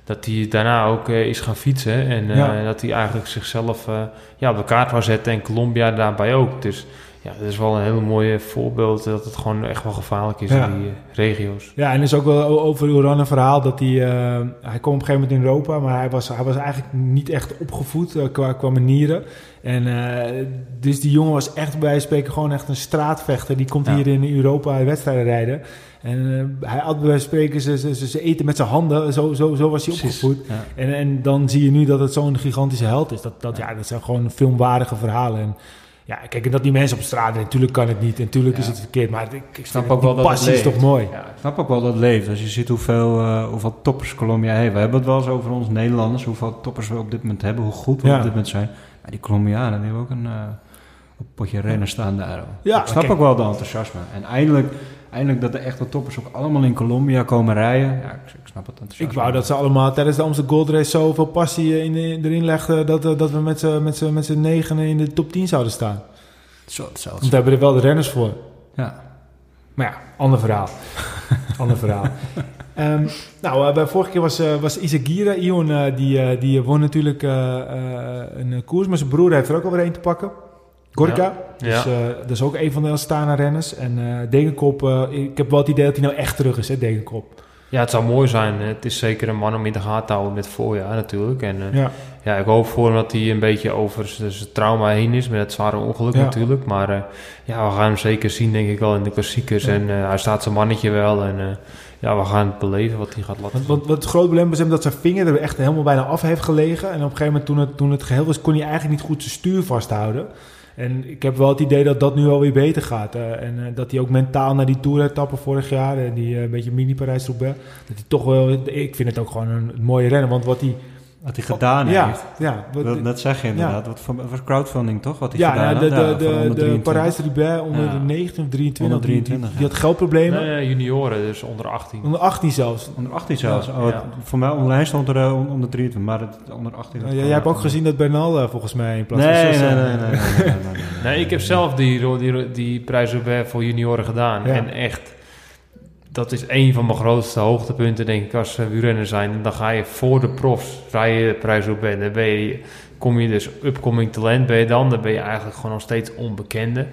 dat hij daarna ook is gaan fietsen. En Ja. dat hij eigenlijk zichzelf ja, op de kaart wou zetten. En Colombia daarbij ook. Dus ja, dat is wel een heel mooi voorbeeld dat het gewoon echt wel gevaarlijk is Ja. in die regio's. Ja, en er is ook wel over Oran een verhaal dat hij... hij kwam op een gegeven moment in Europa... maar hij was, hij was eigenlijk niet echt opgevoed qua, qua manieren. En eh, dus die jongen was echt bij spreken gewoon echt een straatvechter. Die komt Ja. hier in Europa wedstrijden rijden. En eh, hij had bij wijze van spreken ze, ze, ze, eten met zijn handen. Zo, zo, zo was hij Precies. opgevoed. Ja. En, en dan zie je nu dat het zo'n gigantische held is. Dat, dat, ja, dat zijn gewoon filmwaardige verhalen. En ja, kijk, en dat die mensen op straat... Natuurlijk kan het niet. En natuurlijk is het verkeerd. Maar ik, ik snap ook wel dat het passie is leeft. toch mooi. Ik snap ook wel dat het leeft. Als je ziet hoeveel, eh, hoeveel toppers Colombia heeft. We hebben het wel eens over ons Nederlanders. Hoeveel toppers we op dit moment hebben. Hoe goed we op dit moment zijn. Maar die Colombianen die hebben ook een, eh, potje rennen staan daar. Ja, ik snap ook wel de enthousiasme. En eindelijk, eindelijk dat de echte toppers ook allemaal in Colombia komen rijden. Ja, ik, ik snap het enthousiasme. Ik wou dat ze allemaal tijdens de Amsterdam Gold Race zoveel passie eh, in, erin legden... dat, eh, dat we met z'n- met met negen in de top 10 zouden staan. Zo, hetzelfde. Want we hebben er wel de renners voor. Ja. Maar ja, ander verhaal. ander verhaal. [laughs] Ehm, nou, eh, bij vorige keer was, eh was Isagira, Ion, eh, die, die won natuurlijk een koers. Maar zijn broer heeft er ook alweer een te pakken. Gorka. Dus Ja. dat is ook een van de Astana-renners. En eh Degenkop, eh, ik heb wel het idee dat hij nou echt terug is, hè, Degenkop. Ja, het zou mooi zijn. Het is zeker een man om in de gaten te houden met voorjaar natuurlijk. En Ja. ja, ik hoop voor hem dat hij een beetje over zijn trauma heen is met het zware ongeluk natuurlijk. Maar ja, we gaan hem zeker zien denk ik wel in de klassiekers. En hij staat zijn mannetje wel. En ja, we gaan het beleven wat hij gaat laten Want, zien. want, wat het grote probleem was hem dat zijn vinger er echt helemaal bijna af heeft gelegen. En op een gegeven moment toen het, toen het geheel was, kon hij eigenlijk niet goed zijn stuur vasthouden. En ik heb wel het idee dat dat nu alweer beter gaat. eh, en eh, dat hij ook mentaal naar die Tour-etappe vorig jaar, eh, die een beetje mini-Parijs-Roubaix, dat hij toch wel, ik vind het ook gewoon een, mooie rennen. Want wat hij... Wat hij gedaan ja, heeft. ja, wat- Dat, dat zeg je inderdaad. Wat voor, was crowdfunding toch? Wat hij ja, gedaan nou, de, had? de, Ja, voor de, onder de 23. Parijs-Roubaix onder Ja. de 19 of 23. Onder die- die, 23, die, ja. had geldproblemen. Nee, junioren, dus onder 18. Onder 18 zelfs. Onder 18 zelfs. Ja, oh, ja. Voor mij onderlijn stond er eh, on- onder 23, maar het, onder 18. Uh, had jij hebt ook gezien dat Bernal eh, volgens mij in plaats Nee, van nee, nee, nee, nee, nee, nee, nee, Nee, ik heb zelf die, ro- die, die prijs voor junioren gedaan. Ja. En echt, dat is een van mijn grootste hoogtepunten, denk ik, als uh, wielrenner zijn. En dan ga je voor de profs rijden de prijs Roubaix. Dan ben je, kom je dus upcoming talent ben je dan. Dan ben je eigenlijk gewoon nog steeds onbekende.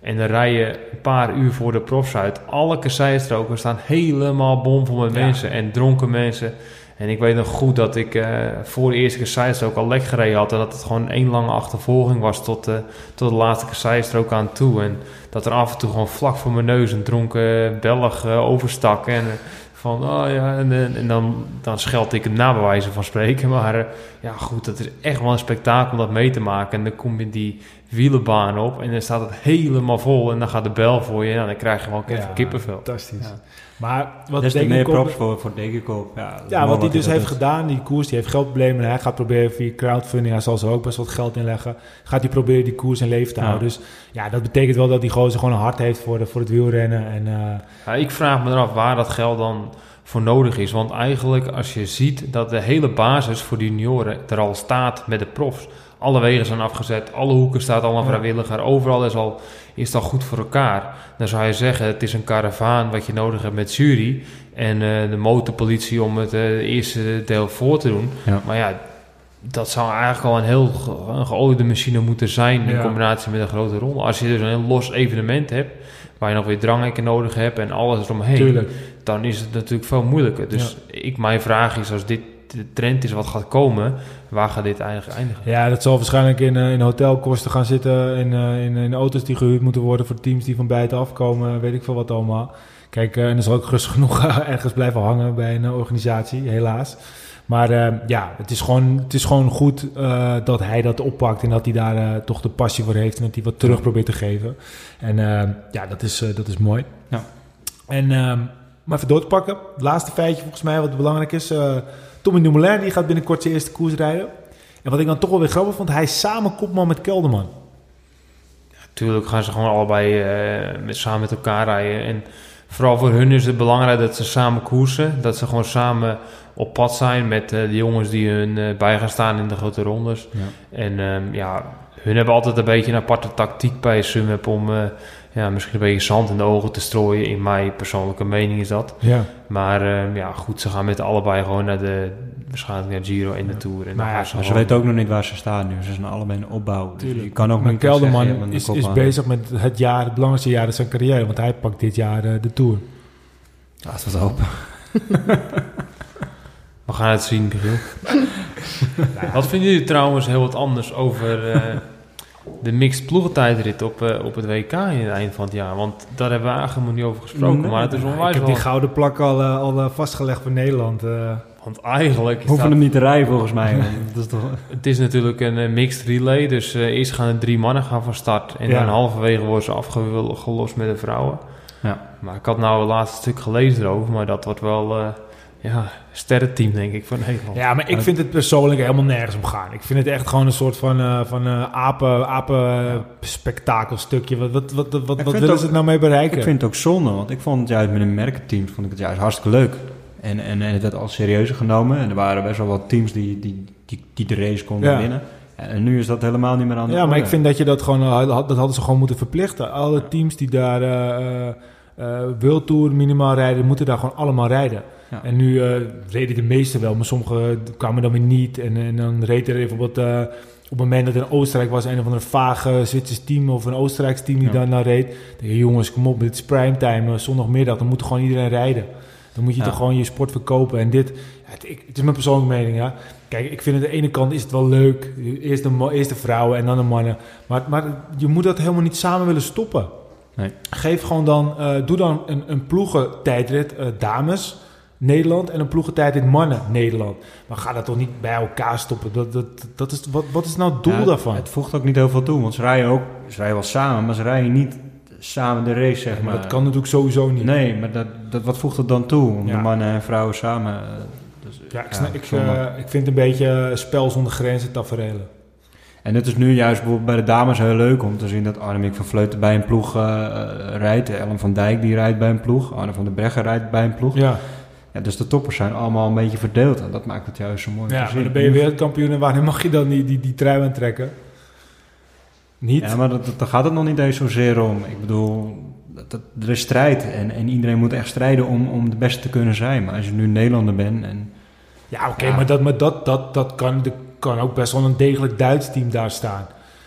En dan rij je een paar uur voor de profs uit. Alle kasseistroken staan helemaal bomvol met Ja. mensen en dronken mensen. En ik weet nog goed dat ik eh, voor de eerste kasseistrook al lek gereden had. En dat het gewoon één lange achtervolging was tot, eh, tot de laatste kasseistrook aan toe. En dat er af en toe gewoon vlak voor mijn neus een dronken Belg eh, overstak. En van, oh ja, en, en, dan, dan scheld ik hem na bij wijze van spreken. [laughs] Maar ja, goed, dat is echt wel een spektakel om dat mee te maken. En dan kom je die wielenbaan op en dan staat het helemaal vol. En dan gaat de bel voor je en dan krijg je gewoon even Ja, kippenvel. Fantastisch. Ja. Maar wat Des te denk meer props voor, voor Degenkoop. Ja, Ja, wat hij dus heeft doet. gedaan, die koers, die heeft geldproblemen. En hij gaat proberen via crowdfunding, hij zal zo ook best wat geld inleggen. Gaat hij proberen die koers in leven te Ja. houden. Dus ja, dat betekent wel dat die gozer gewoon een hart heeft voor, de, voor het wielrennen. En eh, Ja, ik vraag me eraf waar dat geld dan voor nodig is. Want eigenlijk als je ziet dat de hele basis voor de junioren er al staat met de profs. Alle wegen zijn afgezet, alle hoeken staat al een Ja. vrijwilliger. Overal is, al, is het al goed voor elkaar. Dan zou je zeggen, het is een karavaan wat je nodig hebt met jury. En eh, de motorpolitie om het eh, eerste deel voor te doen. Ja. Maar ja, dat zou eigenlijk al een heel een geoliede machine moeten zijn in Ja. combinatie met een grote ronde. Als je dus een heel los evenement hebt, waar je nog weer dranghekken nodig hebt en alles eromheen, tuurlijk. dan is het natuurlijk veel moeilijker. Dus ik, mijn vraag is, als dit de trend is wat gaat komen, waar gaat dit eigenlijk eindigen? Ja, dat zal waarschijnlijk in, eh, in hotelkosten gaan zitten. In, eh, in, in auto's die gehuurd moeten worden voor teams die van buiten afkomen. Weet ik veel wat allemaal. Kijk, eh, en er zal ook rustig [laughs] genoeg ergens blijven hangen bij een organisatie, helaas. Maar ja, het is gewoon, het is gewoon goed eh, dat hij dat oppakt en dat hij daar toch de passie voor heeft en dat hij wat terug probeert te geven. En ja, dat is, eh, dat is mooi. Ja. En ehm maar even door te pakken. Het laatste feitje volgens mij wat belangrijk is. Tommy Dumoulin die gaat binnenkort zijn eerste koers rijden. En wat ik dan toch wel weer grappig vond, hij is samen kopman met Kelderman. Natuurlijk gaan ze gewoon allebei eh, met, samen met elkaar rijden. En vooral voor hun is het belangrijk dat ze samen koersen. Dat ze gewoon samen op pad zijn met eh, de jongens die hun eh, bij gaan staan in de grote rondes. Ja. En ehm, ja, hun hebben altijd een beetje een aparte tactiek bij Sunweb om ja, misschien een beetje zand in de ogen te strooien. In mijn persoonlijke mening is dat. Ja. Maar ehm, ja, goed, ze gaan met allebei gewoon naar de, waarschijnlijk naar Giro en de Tour. En dan Maar ja, ze Maar ze weten ook nog niet waar ze staan nu. Ze zijn allebei in opbouw. Dus je kan ook Maar zeggen, Kelderman een is, kop is bezig met het jaar, het belangrijkste jaar in zijn carrière. Want hij pakt dit jaar eh, de Tour. We het hopen. We gaan het zien, Michiel. [laughs] Wat vinden jullie trouwens heel wat anders over eh, de mixed ploegentijdrit op, eh, op het WK in het eind van het jaar? Want daar hebben we eigenlijk nog niet over gesproken. Nee, maar het is onwijs ik heb wel... die gouden plak al, eh, al eh, vastgelegd voor Nederland. eh. Want eigenlijk We hoeven dat- hem niet te rijden volgens mij. [laughs] dat is toch... het is natuurlijk een mixed relay. Dus eh, eerst gaan er drie mannen gaan van start. En Ja. dan halverwege worden ze afgelost met de vrouwen. Ja. Maar ik had nou het laatste stuk gelezen erover. Maar dat wordt wel... eh, ja, sterrenteam, denk ik, van Nederland. Ja, maar ik vind het persoonlijk helemaal nergens om gaan. Ik vind het echt gewoon een soort van, eh van eh, apen, apen spektakelstukje. Wat, wat, wat, wat, wat willen ook- ze het nou mee bereiken? Ik vind het ook zonde, want ik vond het juist met een merkenteam vond ik het juist hartstikke leuk. En, en, en het werd al serieuzer genomen. En er waren best wel wat teams die, die, die, die de race konden Ja. winnen. En nu is dat helemaal niet meer aan de Ja, maar ik vind dat je dat gewoon, eh, dat hadden ze gewoon moeten verplichten. Alle teams die daar eh, eh, eh, World Tour minimaal rijden, moeten daar gewoon allemaal rijden. Ja. En nu eh, reden de meeste wel, maar sommige kwamen dan weer niet. En, en dan reed er bijvoorbeeld eh, op het moment dat er in Oostenrijk was, een of andere vage Zwitsers team of een Oostenrijks team die Ja. daar naar reed. Dan denk je, jongens, kom op, dit is primetime, eh, zondagmiddag, dan moet gewoon iedereen rijden. Dan moet je Ja. toch gewoon je sport verkopen. En dit, het, ik- het is mijn persoonlijke mening, ja. Kijk, ik vind het aan de ene kant is het wel leuk. Eerst de, eerst de vrouwen en dan de mannen. Maar, maar je moet dat helemaal niet samen willen stoppen. Nee. Geef gewoon dan, eh, doe dan een, een ploegentijdrit eh, dames Nederland en een ploegentijdrit mannen Nederland. Maar ga dat toch niet bij elkaar stoppen. Dat, dat, dat is, wat, wat is nou het doel Ja, daarvan? Het voegt ook niet heel veel toe, want ze rijden ook, ze rijden wel samen, maar ze rijden niet samen de race, zeg maar dat kan natuurlijk sowieso niet. Nee, maar dat, dat, wat voegt het dan toe om Ja. de mannen en vrouwen samen... eh, dus, Ja, ik, ja, ik, eh, ik vind het een beetje eh, spel zonder grenzen tafereelen. En het is nu juist bijvoorbeeld bij de dames heel leuk om te zien dat Annemiek van Vleuten bij een ploeg rijdt. Ellen van Dijk die rijdt bij een ploeg. Arne van der Breggen rijdt bij een ploeg. Ja. Ja, dus de toppers zijn allemaal een beetje verdeeld. En dat maakt het juist zo mooi ja maar dan ben je wereldkampioen en [laughs] wanneer mag je dan die, die, die trui aantrekken? Niet? Ja, maar dat, dat- daar gaat het nog niet eens zozeer om. Ik bedoel, dat, dat- er is strijd. En, en iedereen moet echt strijden om, om de beste te kunnen zijn. Maar als je nu Nederlander bent en... Ja, oké, Ja. maar, dat, maar dat, dat, dat kan, er kan ook best wel een degelijk Duits team daar staan.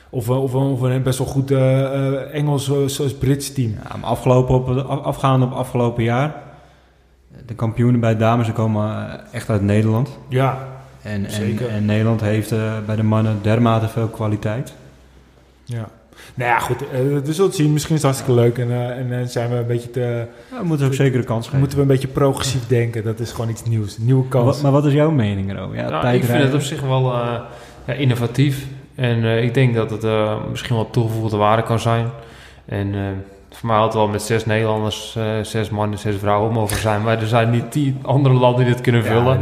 Of, een- of, een- of een best wel goed eh, eh, Engels, eh, zoals Brits team. Ja, maar afgelopen op, af- afgaande op afgelopen jaar... De kampioenen bij de dames die komen eh, echt uit Nederland. Ja, En, en, Zeker. en Nederland heeft eh, bij de mannen dermate veel kwaliteit. ja. Nou ja, goed, eh, we zullen het zien. Misschien is het hartstikke leuk. En, eh, en zijn we een beetje te, Ja, we moeten ook zeker de kans geven. moeten we een beetje progressief denken. Dat is gewoon iets nieuws. Een nieuwe kans. Wat- maar wat is jouw mening erover? Ja, Nou, ik vind het op zich wel eh, ja, innovatief. En eh, ik denk dat het eh, misschien wel toegevoegde waarde kan zijn. En eh, voor mij had het wel met zes Nederlanders, eh, zes mannen, zes vrouwen mogen zijn. Maar er zijn niet tien andere landen die dit kunnen vullen.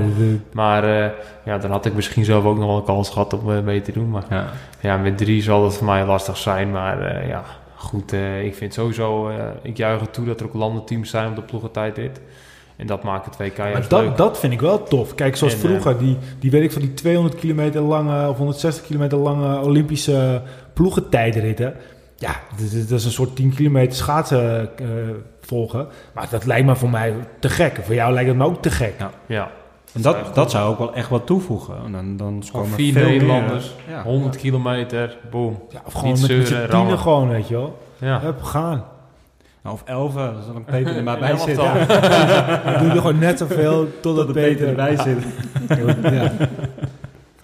Maar eh, ja, dan had ik misschien zelf ook nog wel een kans gehad om eh, mee te doen. Maar Ja. ja, met drie zal het voor mij lastig zijn. Maar ja, goed. ik vind sowieso, ik juich het toe dat er ook landenteams zijn op de ploegentijdrit. En dat maakt het WK Maar juist leuk. dat, dat vind ik wel tof. Kijk, zoals En, vroeger, die, die weet ik van die 200 kilometer lange of 160 kilometer lange Olympische ploegentijdritten. Ja, dat is, een soort 10 kilometer schaatsen eh, volgen. Maar dat lijkt me voor mij te gek. Voor jou lijkt het me ook te gek. Ja, En dat, dat zou ook wel echt wat toevoegen. En Dan, dan komen vier veel meer- Nederlanders, Ja. 100 kilometer, boom. Ja, of gewoon Niet met, zeuren, tienen gewoon, weet je wel. Ja. Hup, gaan. Nou, Of elfen, dat zal een Peter er maar bij zitten. Dan [laughs] doe je gewoon net zoveel [laughs] totdat Tot de Peter erbij zit. Ja.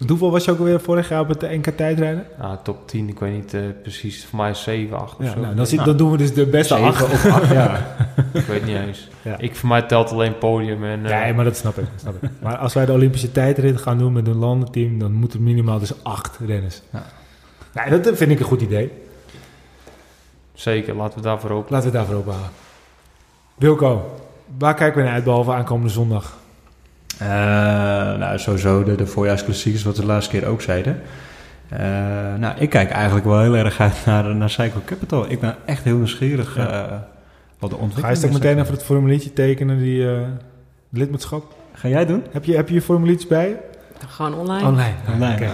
Want Hoeveel was je ook alweer vorig jaar op het NK tijdrijden? Ah, top 10, ik weet niet eh, precies. Voor mij 7, 8 of Ja, zo. nou, dan, zit, dan doen we dus de beste Zeven acht. of acht, [laughs] ja. Ik weet niet eens. Ja. Ik, voor mij telt alleen podium. En, eh, Nee, maar dat snap ik. snap ik. Maar als wij de Olympische tijdrit gaan doen met een landenteam, dan moeten er minimaal dus acht renners. Ja. Nou, dat vind ik een goed idee. Zeker, laten we daarvoor open. Laten we daarvoor ophalen. Wilco, waar kijken we naar uit behalve aankomende zondag? Eh, nou, sowieso de, de voorjaarsklassiekers, wat we de laatste keer ook zeiden. Eh, nou, ik kijk eigenlijk wel heel erg uit naar, naar Cycle Capital. Ik ben echt heel nieuwsgierig Ja. eh, wat de ontwikkeling Ga je straks is. meteen even het formuliertje tekenen, die eh, lidmaatschap? Ga jij doen? Heb je, heb je je formuliertjes bij je? Gewoon online. Online. Nee, Oké. [laughs]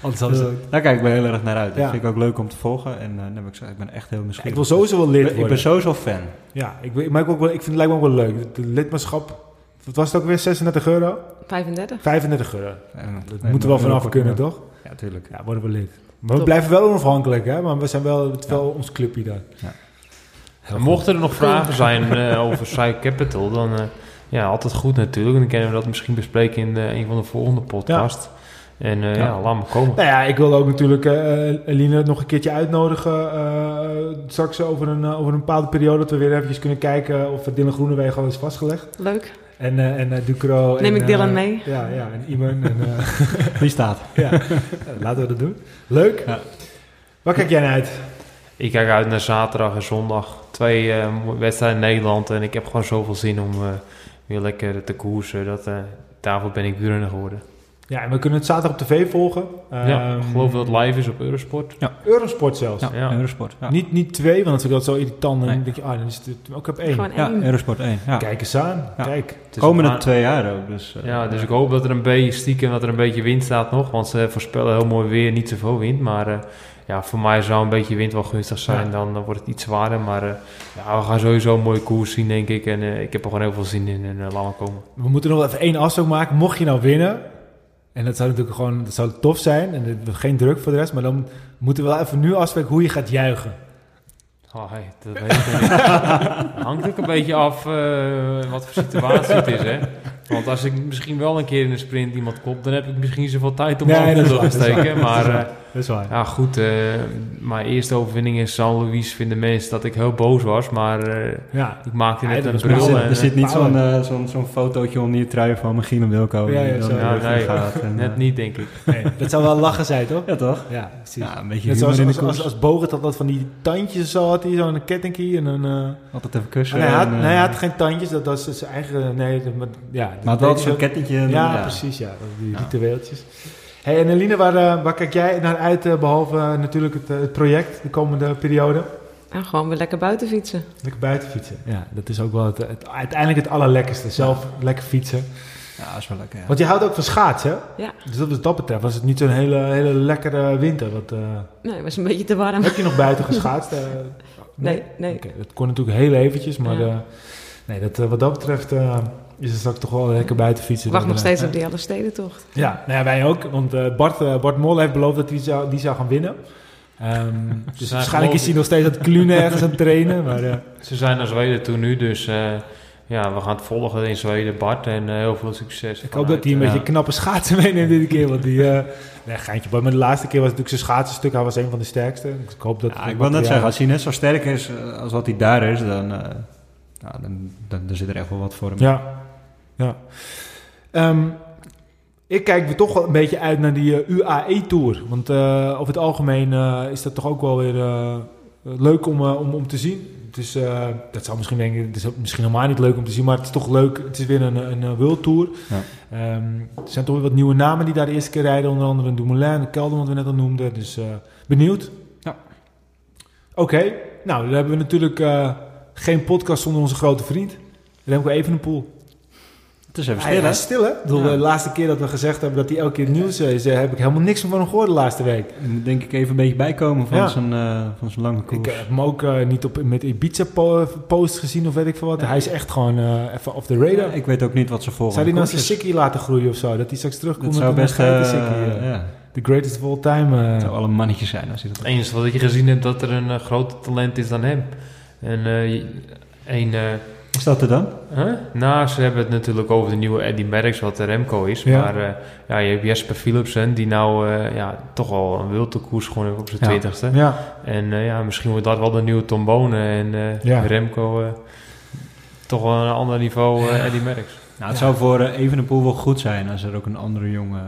Anders hadden ze- Daar kijk ik wel heel erg naar uit. Dat Ja. vind ik ook leuk om te volgen. En eh, dan heb ik gezegd, ik ben echt heel ik nieuwsgierig. wil sowieso wel Ik lid ben- ik ben sowieso fan. Ja, ik, ik, ook wel, ik vind het lijkt me ook wel leuk. De lidmaatschap, wat was het ook weer? 36 euro? 35. 35 euro. Ja, Dat moeten we wel vanaf kunnen, toch? Ja, tuurlijk. Ja, worden we lid. Maar we blijven wel onafhankelijk, hè? Maar we zijn wel, het wel ons clubje goed. mochten er nog vragen zijn eh, over Cycle Capital, dan eh, ja, altijd goed natuurlijk. En dan kunnen we dat misschien bespreken in eh, een van de volgende podcast. En eh, Ja. ja. laat me komen. Nou ja, ik wil ook natuurlijk eh Eline nog een keertje uitnodigen. eh, straks over een, over een bepaalde periode dat we weer eventjes kunnen kijken of Dylan Groenewegen al is vastgelegd. Leuk. En, eh en Ducro. Neem en, ik Dylan mee? Ja, ja, en Iman. En, eh, [laughs] Die staat. [laughs] ja, laten we dat doen. Leuk. Ja. Waar kijk jij naar uit? Ik kijk uit naar zaterdag en zondag. twee eh, wedstrijden in Nederland. En ik heb gewoon zoveel zin om eh, weer lekker te koersen. Dat, eh, daarvoor ben ik wielrenner geworden. Ja, en we kunnen het zaterdag op tv volgen. ja, Ehm, ik geloof dat het live is op Eurosport. Eurosport zelfs. Ja, Ja. Eurosport. Ja, Niet, niet twee, want dat vind ik altijd zo irritant. En dan Nee. denk je, ah, dan is het ook op één. Gewoon ja één. Eurosport 1. Ja. Kijk eens aan. Ja. Kijk. Het is Komende twee jaar ook. Dus, eh, Ja, dus ik hoop dat er een beetje stiekem dat er een beetje wind staat nog. Want ze voorspellen heel mooi weer, niet zoveel wind. Maar eh, ja, voor mij zou een beetje wind wel gunstig zijn. Ja. Dan, dan wordt het iets zwaarder. Maar eh, ja, we gaan sowieso een mooie koers zien, denk ik. En eh, ik heb er gewoon heel veel zin in. En uh, laat maar komen. We moeten nog even één afspraak maken. Mocht je nou winnen, en dat zou natuurlijk gewoon dat zou tof zijn, en geen druk voor de rest, maar dan moeten we wel even nu afspreken hoe je gaat juichen. Oh, hey, dat weet ik niet. [laughs] Hangt ook een beetje af eh, wat voor situatie het is, hè. Want als ik misschien wel een keer in een sprint iemand kop, dan heb ik misschien niet zoveel tijd om Nee, mijn te steken. Maar Dat is waar. ja, goed. eh, mijn eerste overwinning in San Luis vinden mensen dat ik heel boos was. Maar eh, Ja. ik maakte net een Er bril. zit, en, er zit eh, niet zo'n eh, zo'n zo'n fotootje onder je trui van Michiel en Wilco. Ja, ja, zo. Ja, lucht in nee. gaat [laughs] en, net niet, denk ik. Nee, dat zou wel lachen zijn, toch? Ja, toch? Ja, precies. Ja, een beetje Net humor zoals in de als, als, als Bogert had dat van die tandjes zo had hij, zo'n kettingkie en een... eh, Altijd even kussen. nee, hij had, en, nee, hij had geen tandjes, dat was zijn eigen... Nee, dat, maar, ja, Maar het wel zo'n kettingje. Ja, precies, ja. Die Ja. ritueeltjes. Hey, en Eline, waar, eh, waar kijk jij naar uit, eh, behalve eh, natuurlijk het, het project de komende periode? En gewoon weer lekker buiten fietsen. Lekker buiten fietsen. Ja, dat is ook wel het, het- uiteindelijk het allerlekkerste. Zelf lekker fietsen. Ja, dat is wel lekker. Ja. Want je houdt ook van schaatsen, hè? Ja. Dus wat dat betreft was het niet zo'n hele, hele lekkere winter. Wat, eh, Nee, het was een beetje te warm. heb je nog buiten geschaatst? [laughs] Nee, nee. Oké, dat kon natuurlijk heel eventjes, maar Ja. eh, nee, dat, wat dat betreft is het straks toch wel lekker buiten fietsen. Wacht Dan, nog steeds op die alle stedentocht. Ja, nou ja, wij ook. Want eh, Bart, eh, Bart Mol heeft beloofd dat hij zou, die zou gaan winnen. Ehm, [laughs] dus waarschijnlijk is hij nog steeds aan het klunen ergens aan het trainen. Maar, eh, Ze zijn naar Zweden toe nu, dus eh, ja, we gaan het volgen in Zweden, Bart. En heel veel succes. ik hoop dat hij een beetje knappe schaatsen [laughs] meeneemt dit keer. Want die, eh nee, geintje. Maar de laatste keer was natuurlijk zijn schaatsenstuk. Hij was een van de sterkste. Dus ik hoop dat... Ja, ik wil net zeggen, als hij net zo sterk is als wat hij daar is, dan, eh, nou, dan, dan, dan zit er echt wel wat voor hem. Ja, ja. Ehm, ik kijk weer toch wel een beetje uit naar die eh, UAE-tour. Want eh, over het algemeen eh, is dat toch ook wel weer leuk om, om, om te zien. Het is, eh, dat zou misschien denken, het is misschien helemaal niet leuk om te zien, maar het is toch leuk. Het is weer een, een, een World Tour. Ja. Ehm, er zijn toch weer wat nieuwe namen die daar de eerste keer rijden. Onder andere Dumoulin, de Kelder, wat we net al noemden. Dus benieuwd. Ja. Oké, nou dan hebben we natuurlijk geen podcast zonder onze grote vriend. Remco Evenepoel. Het is even Hij, stil, hij hè? is stil, hè? Ik bedoel, Ja. De laatste keer dat we gezegd hebben dat hij elke keer nieuws is, eh, heb ik helemaal niks van hem gehoord de laatste week. Je moet denk ik even een beetje bijkomen van Ja. zijn eh, van zijn lange koers. Ik heb hem ook eh, niet op, met Ibiza-post gezien of weet ik veel wat. Hij is echt gewoon eh, even off the radar. Ja, ik weet ook niet wat ze volgen. zou hij nou zijn sikkie laten groeien of zo? Dat hij straks terugkomt Dat met zou een best... geitensikkie, eh eh. ja, The greatest of all time. eh. het zou wel een mannetje zijn als hij dat Het enige wat ik gezien heb, dat er een eh, groter talent is dan hem. En eh, dat er dan? Huh? Nou, ze hebben het natuurlijk over de nieuwe Eddie Merckx, wat de Remco is. Ja. Maar eh, ja, je hebt Jesper Philipsen, die nou eh, ja, toch al een wilde koers heeft op zijn Ja. twintigste. Ja, En eh, ja, misschien wordt dat wel de nieuwe Tom Bonen. En eh, Ja. Remco eh, toch wel een ander niveau eh, Eddie Merckx. Nou, het Ja. zou voor Evenepoel wel goed zijn als er ook een andere jongen...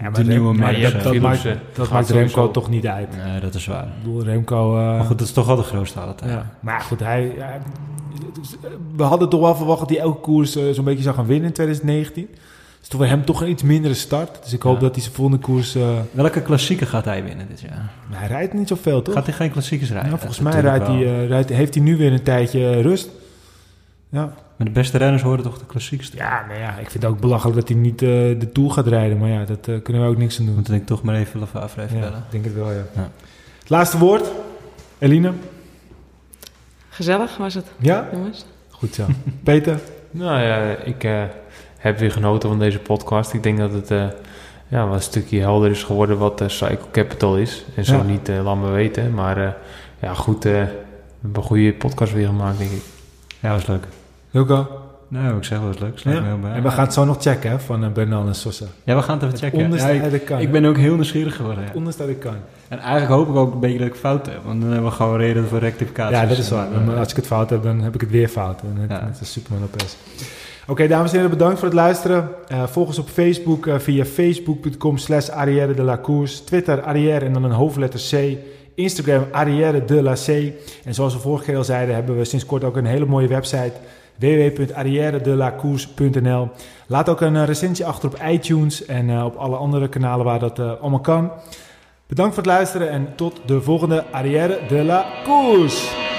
ja, de nieuwe Rem- Merckx, dat, dat, maakt, dat gaat maakt Remco toch niet uit. Nee, dat is waar. Ik bedoel, Remco... eh, Maar goed, dat is toch wel de grootste alle tijd. Ja, maar goed, hij, we hadden toch wel verwacht dat hij elke koers eh, zo'n beetje zou gaan winnen in 2019. Dus toch voor hem toch een iets mindere start. Dus ik hoop Ja. dat hij zijn volgende koers... eh, Welke klassieker gaat hij winnen dit jaar? maar hij rijdt niet zoveel, toch? Gaat hij geen klassiekers rijden? Ja, volgens mij rijdt hij, eh, rijdt, heeft hij nu weer een tijdje rust. Ja. Maar de beste renners horen toch de klassiekers ja, nou ja, ik vind het ook belachelijk dat hij niet de Tour gaat rijden. Maar ja, dat kunnen we ook niks aan doen. Moeten denk ik toch maar even Lefevre even Ja, bellen. ik denk het wel, ja. Ja. Het laatste woord. Eline? Gezellig was het, Ja? jongens. Goed zo. [laughs] Peter? Nou ja, ik eh, heb weer genoten van deze podcast. Ik denk dat het eh, ja, wel een stukje helder is geworden wat uh, Cycle Capital is. En zo Ja. niet, laat me weten. Maar eh, ja, goed, eh, we hebben een goede podcast weer gemaakt, denk ik. Ja, was leuk. Nou, ik zeg wel, was leuk. Ja. me. En we gaan het zo nog checken hè, van uh, Bernal en Sosa. Ja, we gaan het even checken. onderste Ja, ik, kan. ik ben ook heel nieuwsgierig geworden. ja. Het onderste de kan. En eigenlijk hoop ik ook een beetje dat ik fout heb. Want dan hebben we gewoon reden voor rectificaties. Ja, dat is waar. En, eh, als ik het fout heb, dan heb ik het weer fout. En het, Ja. het is Superman Lopez. Oké, dames en heren, bedankt voor het luisteren. Eh, volg ons op Facebook eh, via facebook.com slash Arrière de la Course. Twitter Arrière en dan een hoofdletter C. Instagram Arrière de la C. En zoals we vorige keer al zeiden, hebben we sinds kort ook een hele mooie website www.arrièredelacours.nl. Laat ook een recensie achter op iTunes en op alle andere kanalen waar dat allemaal kan. Bedankt voor het luisteren en tot de volgende Arrière de la Course.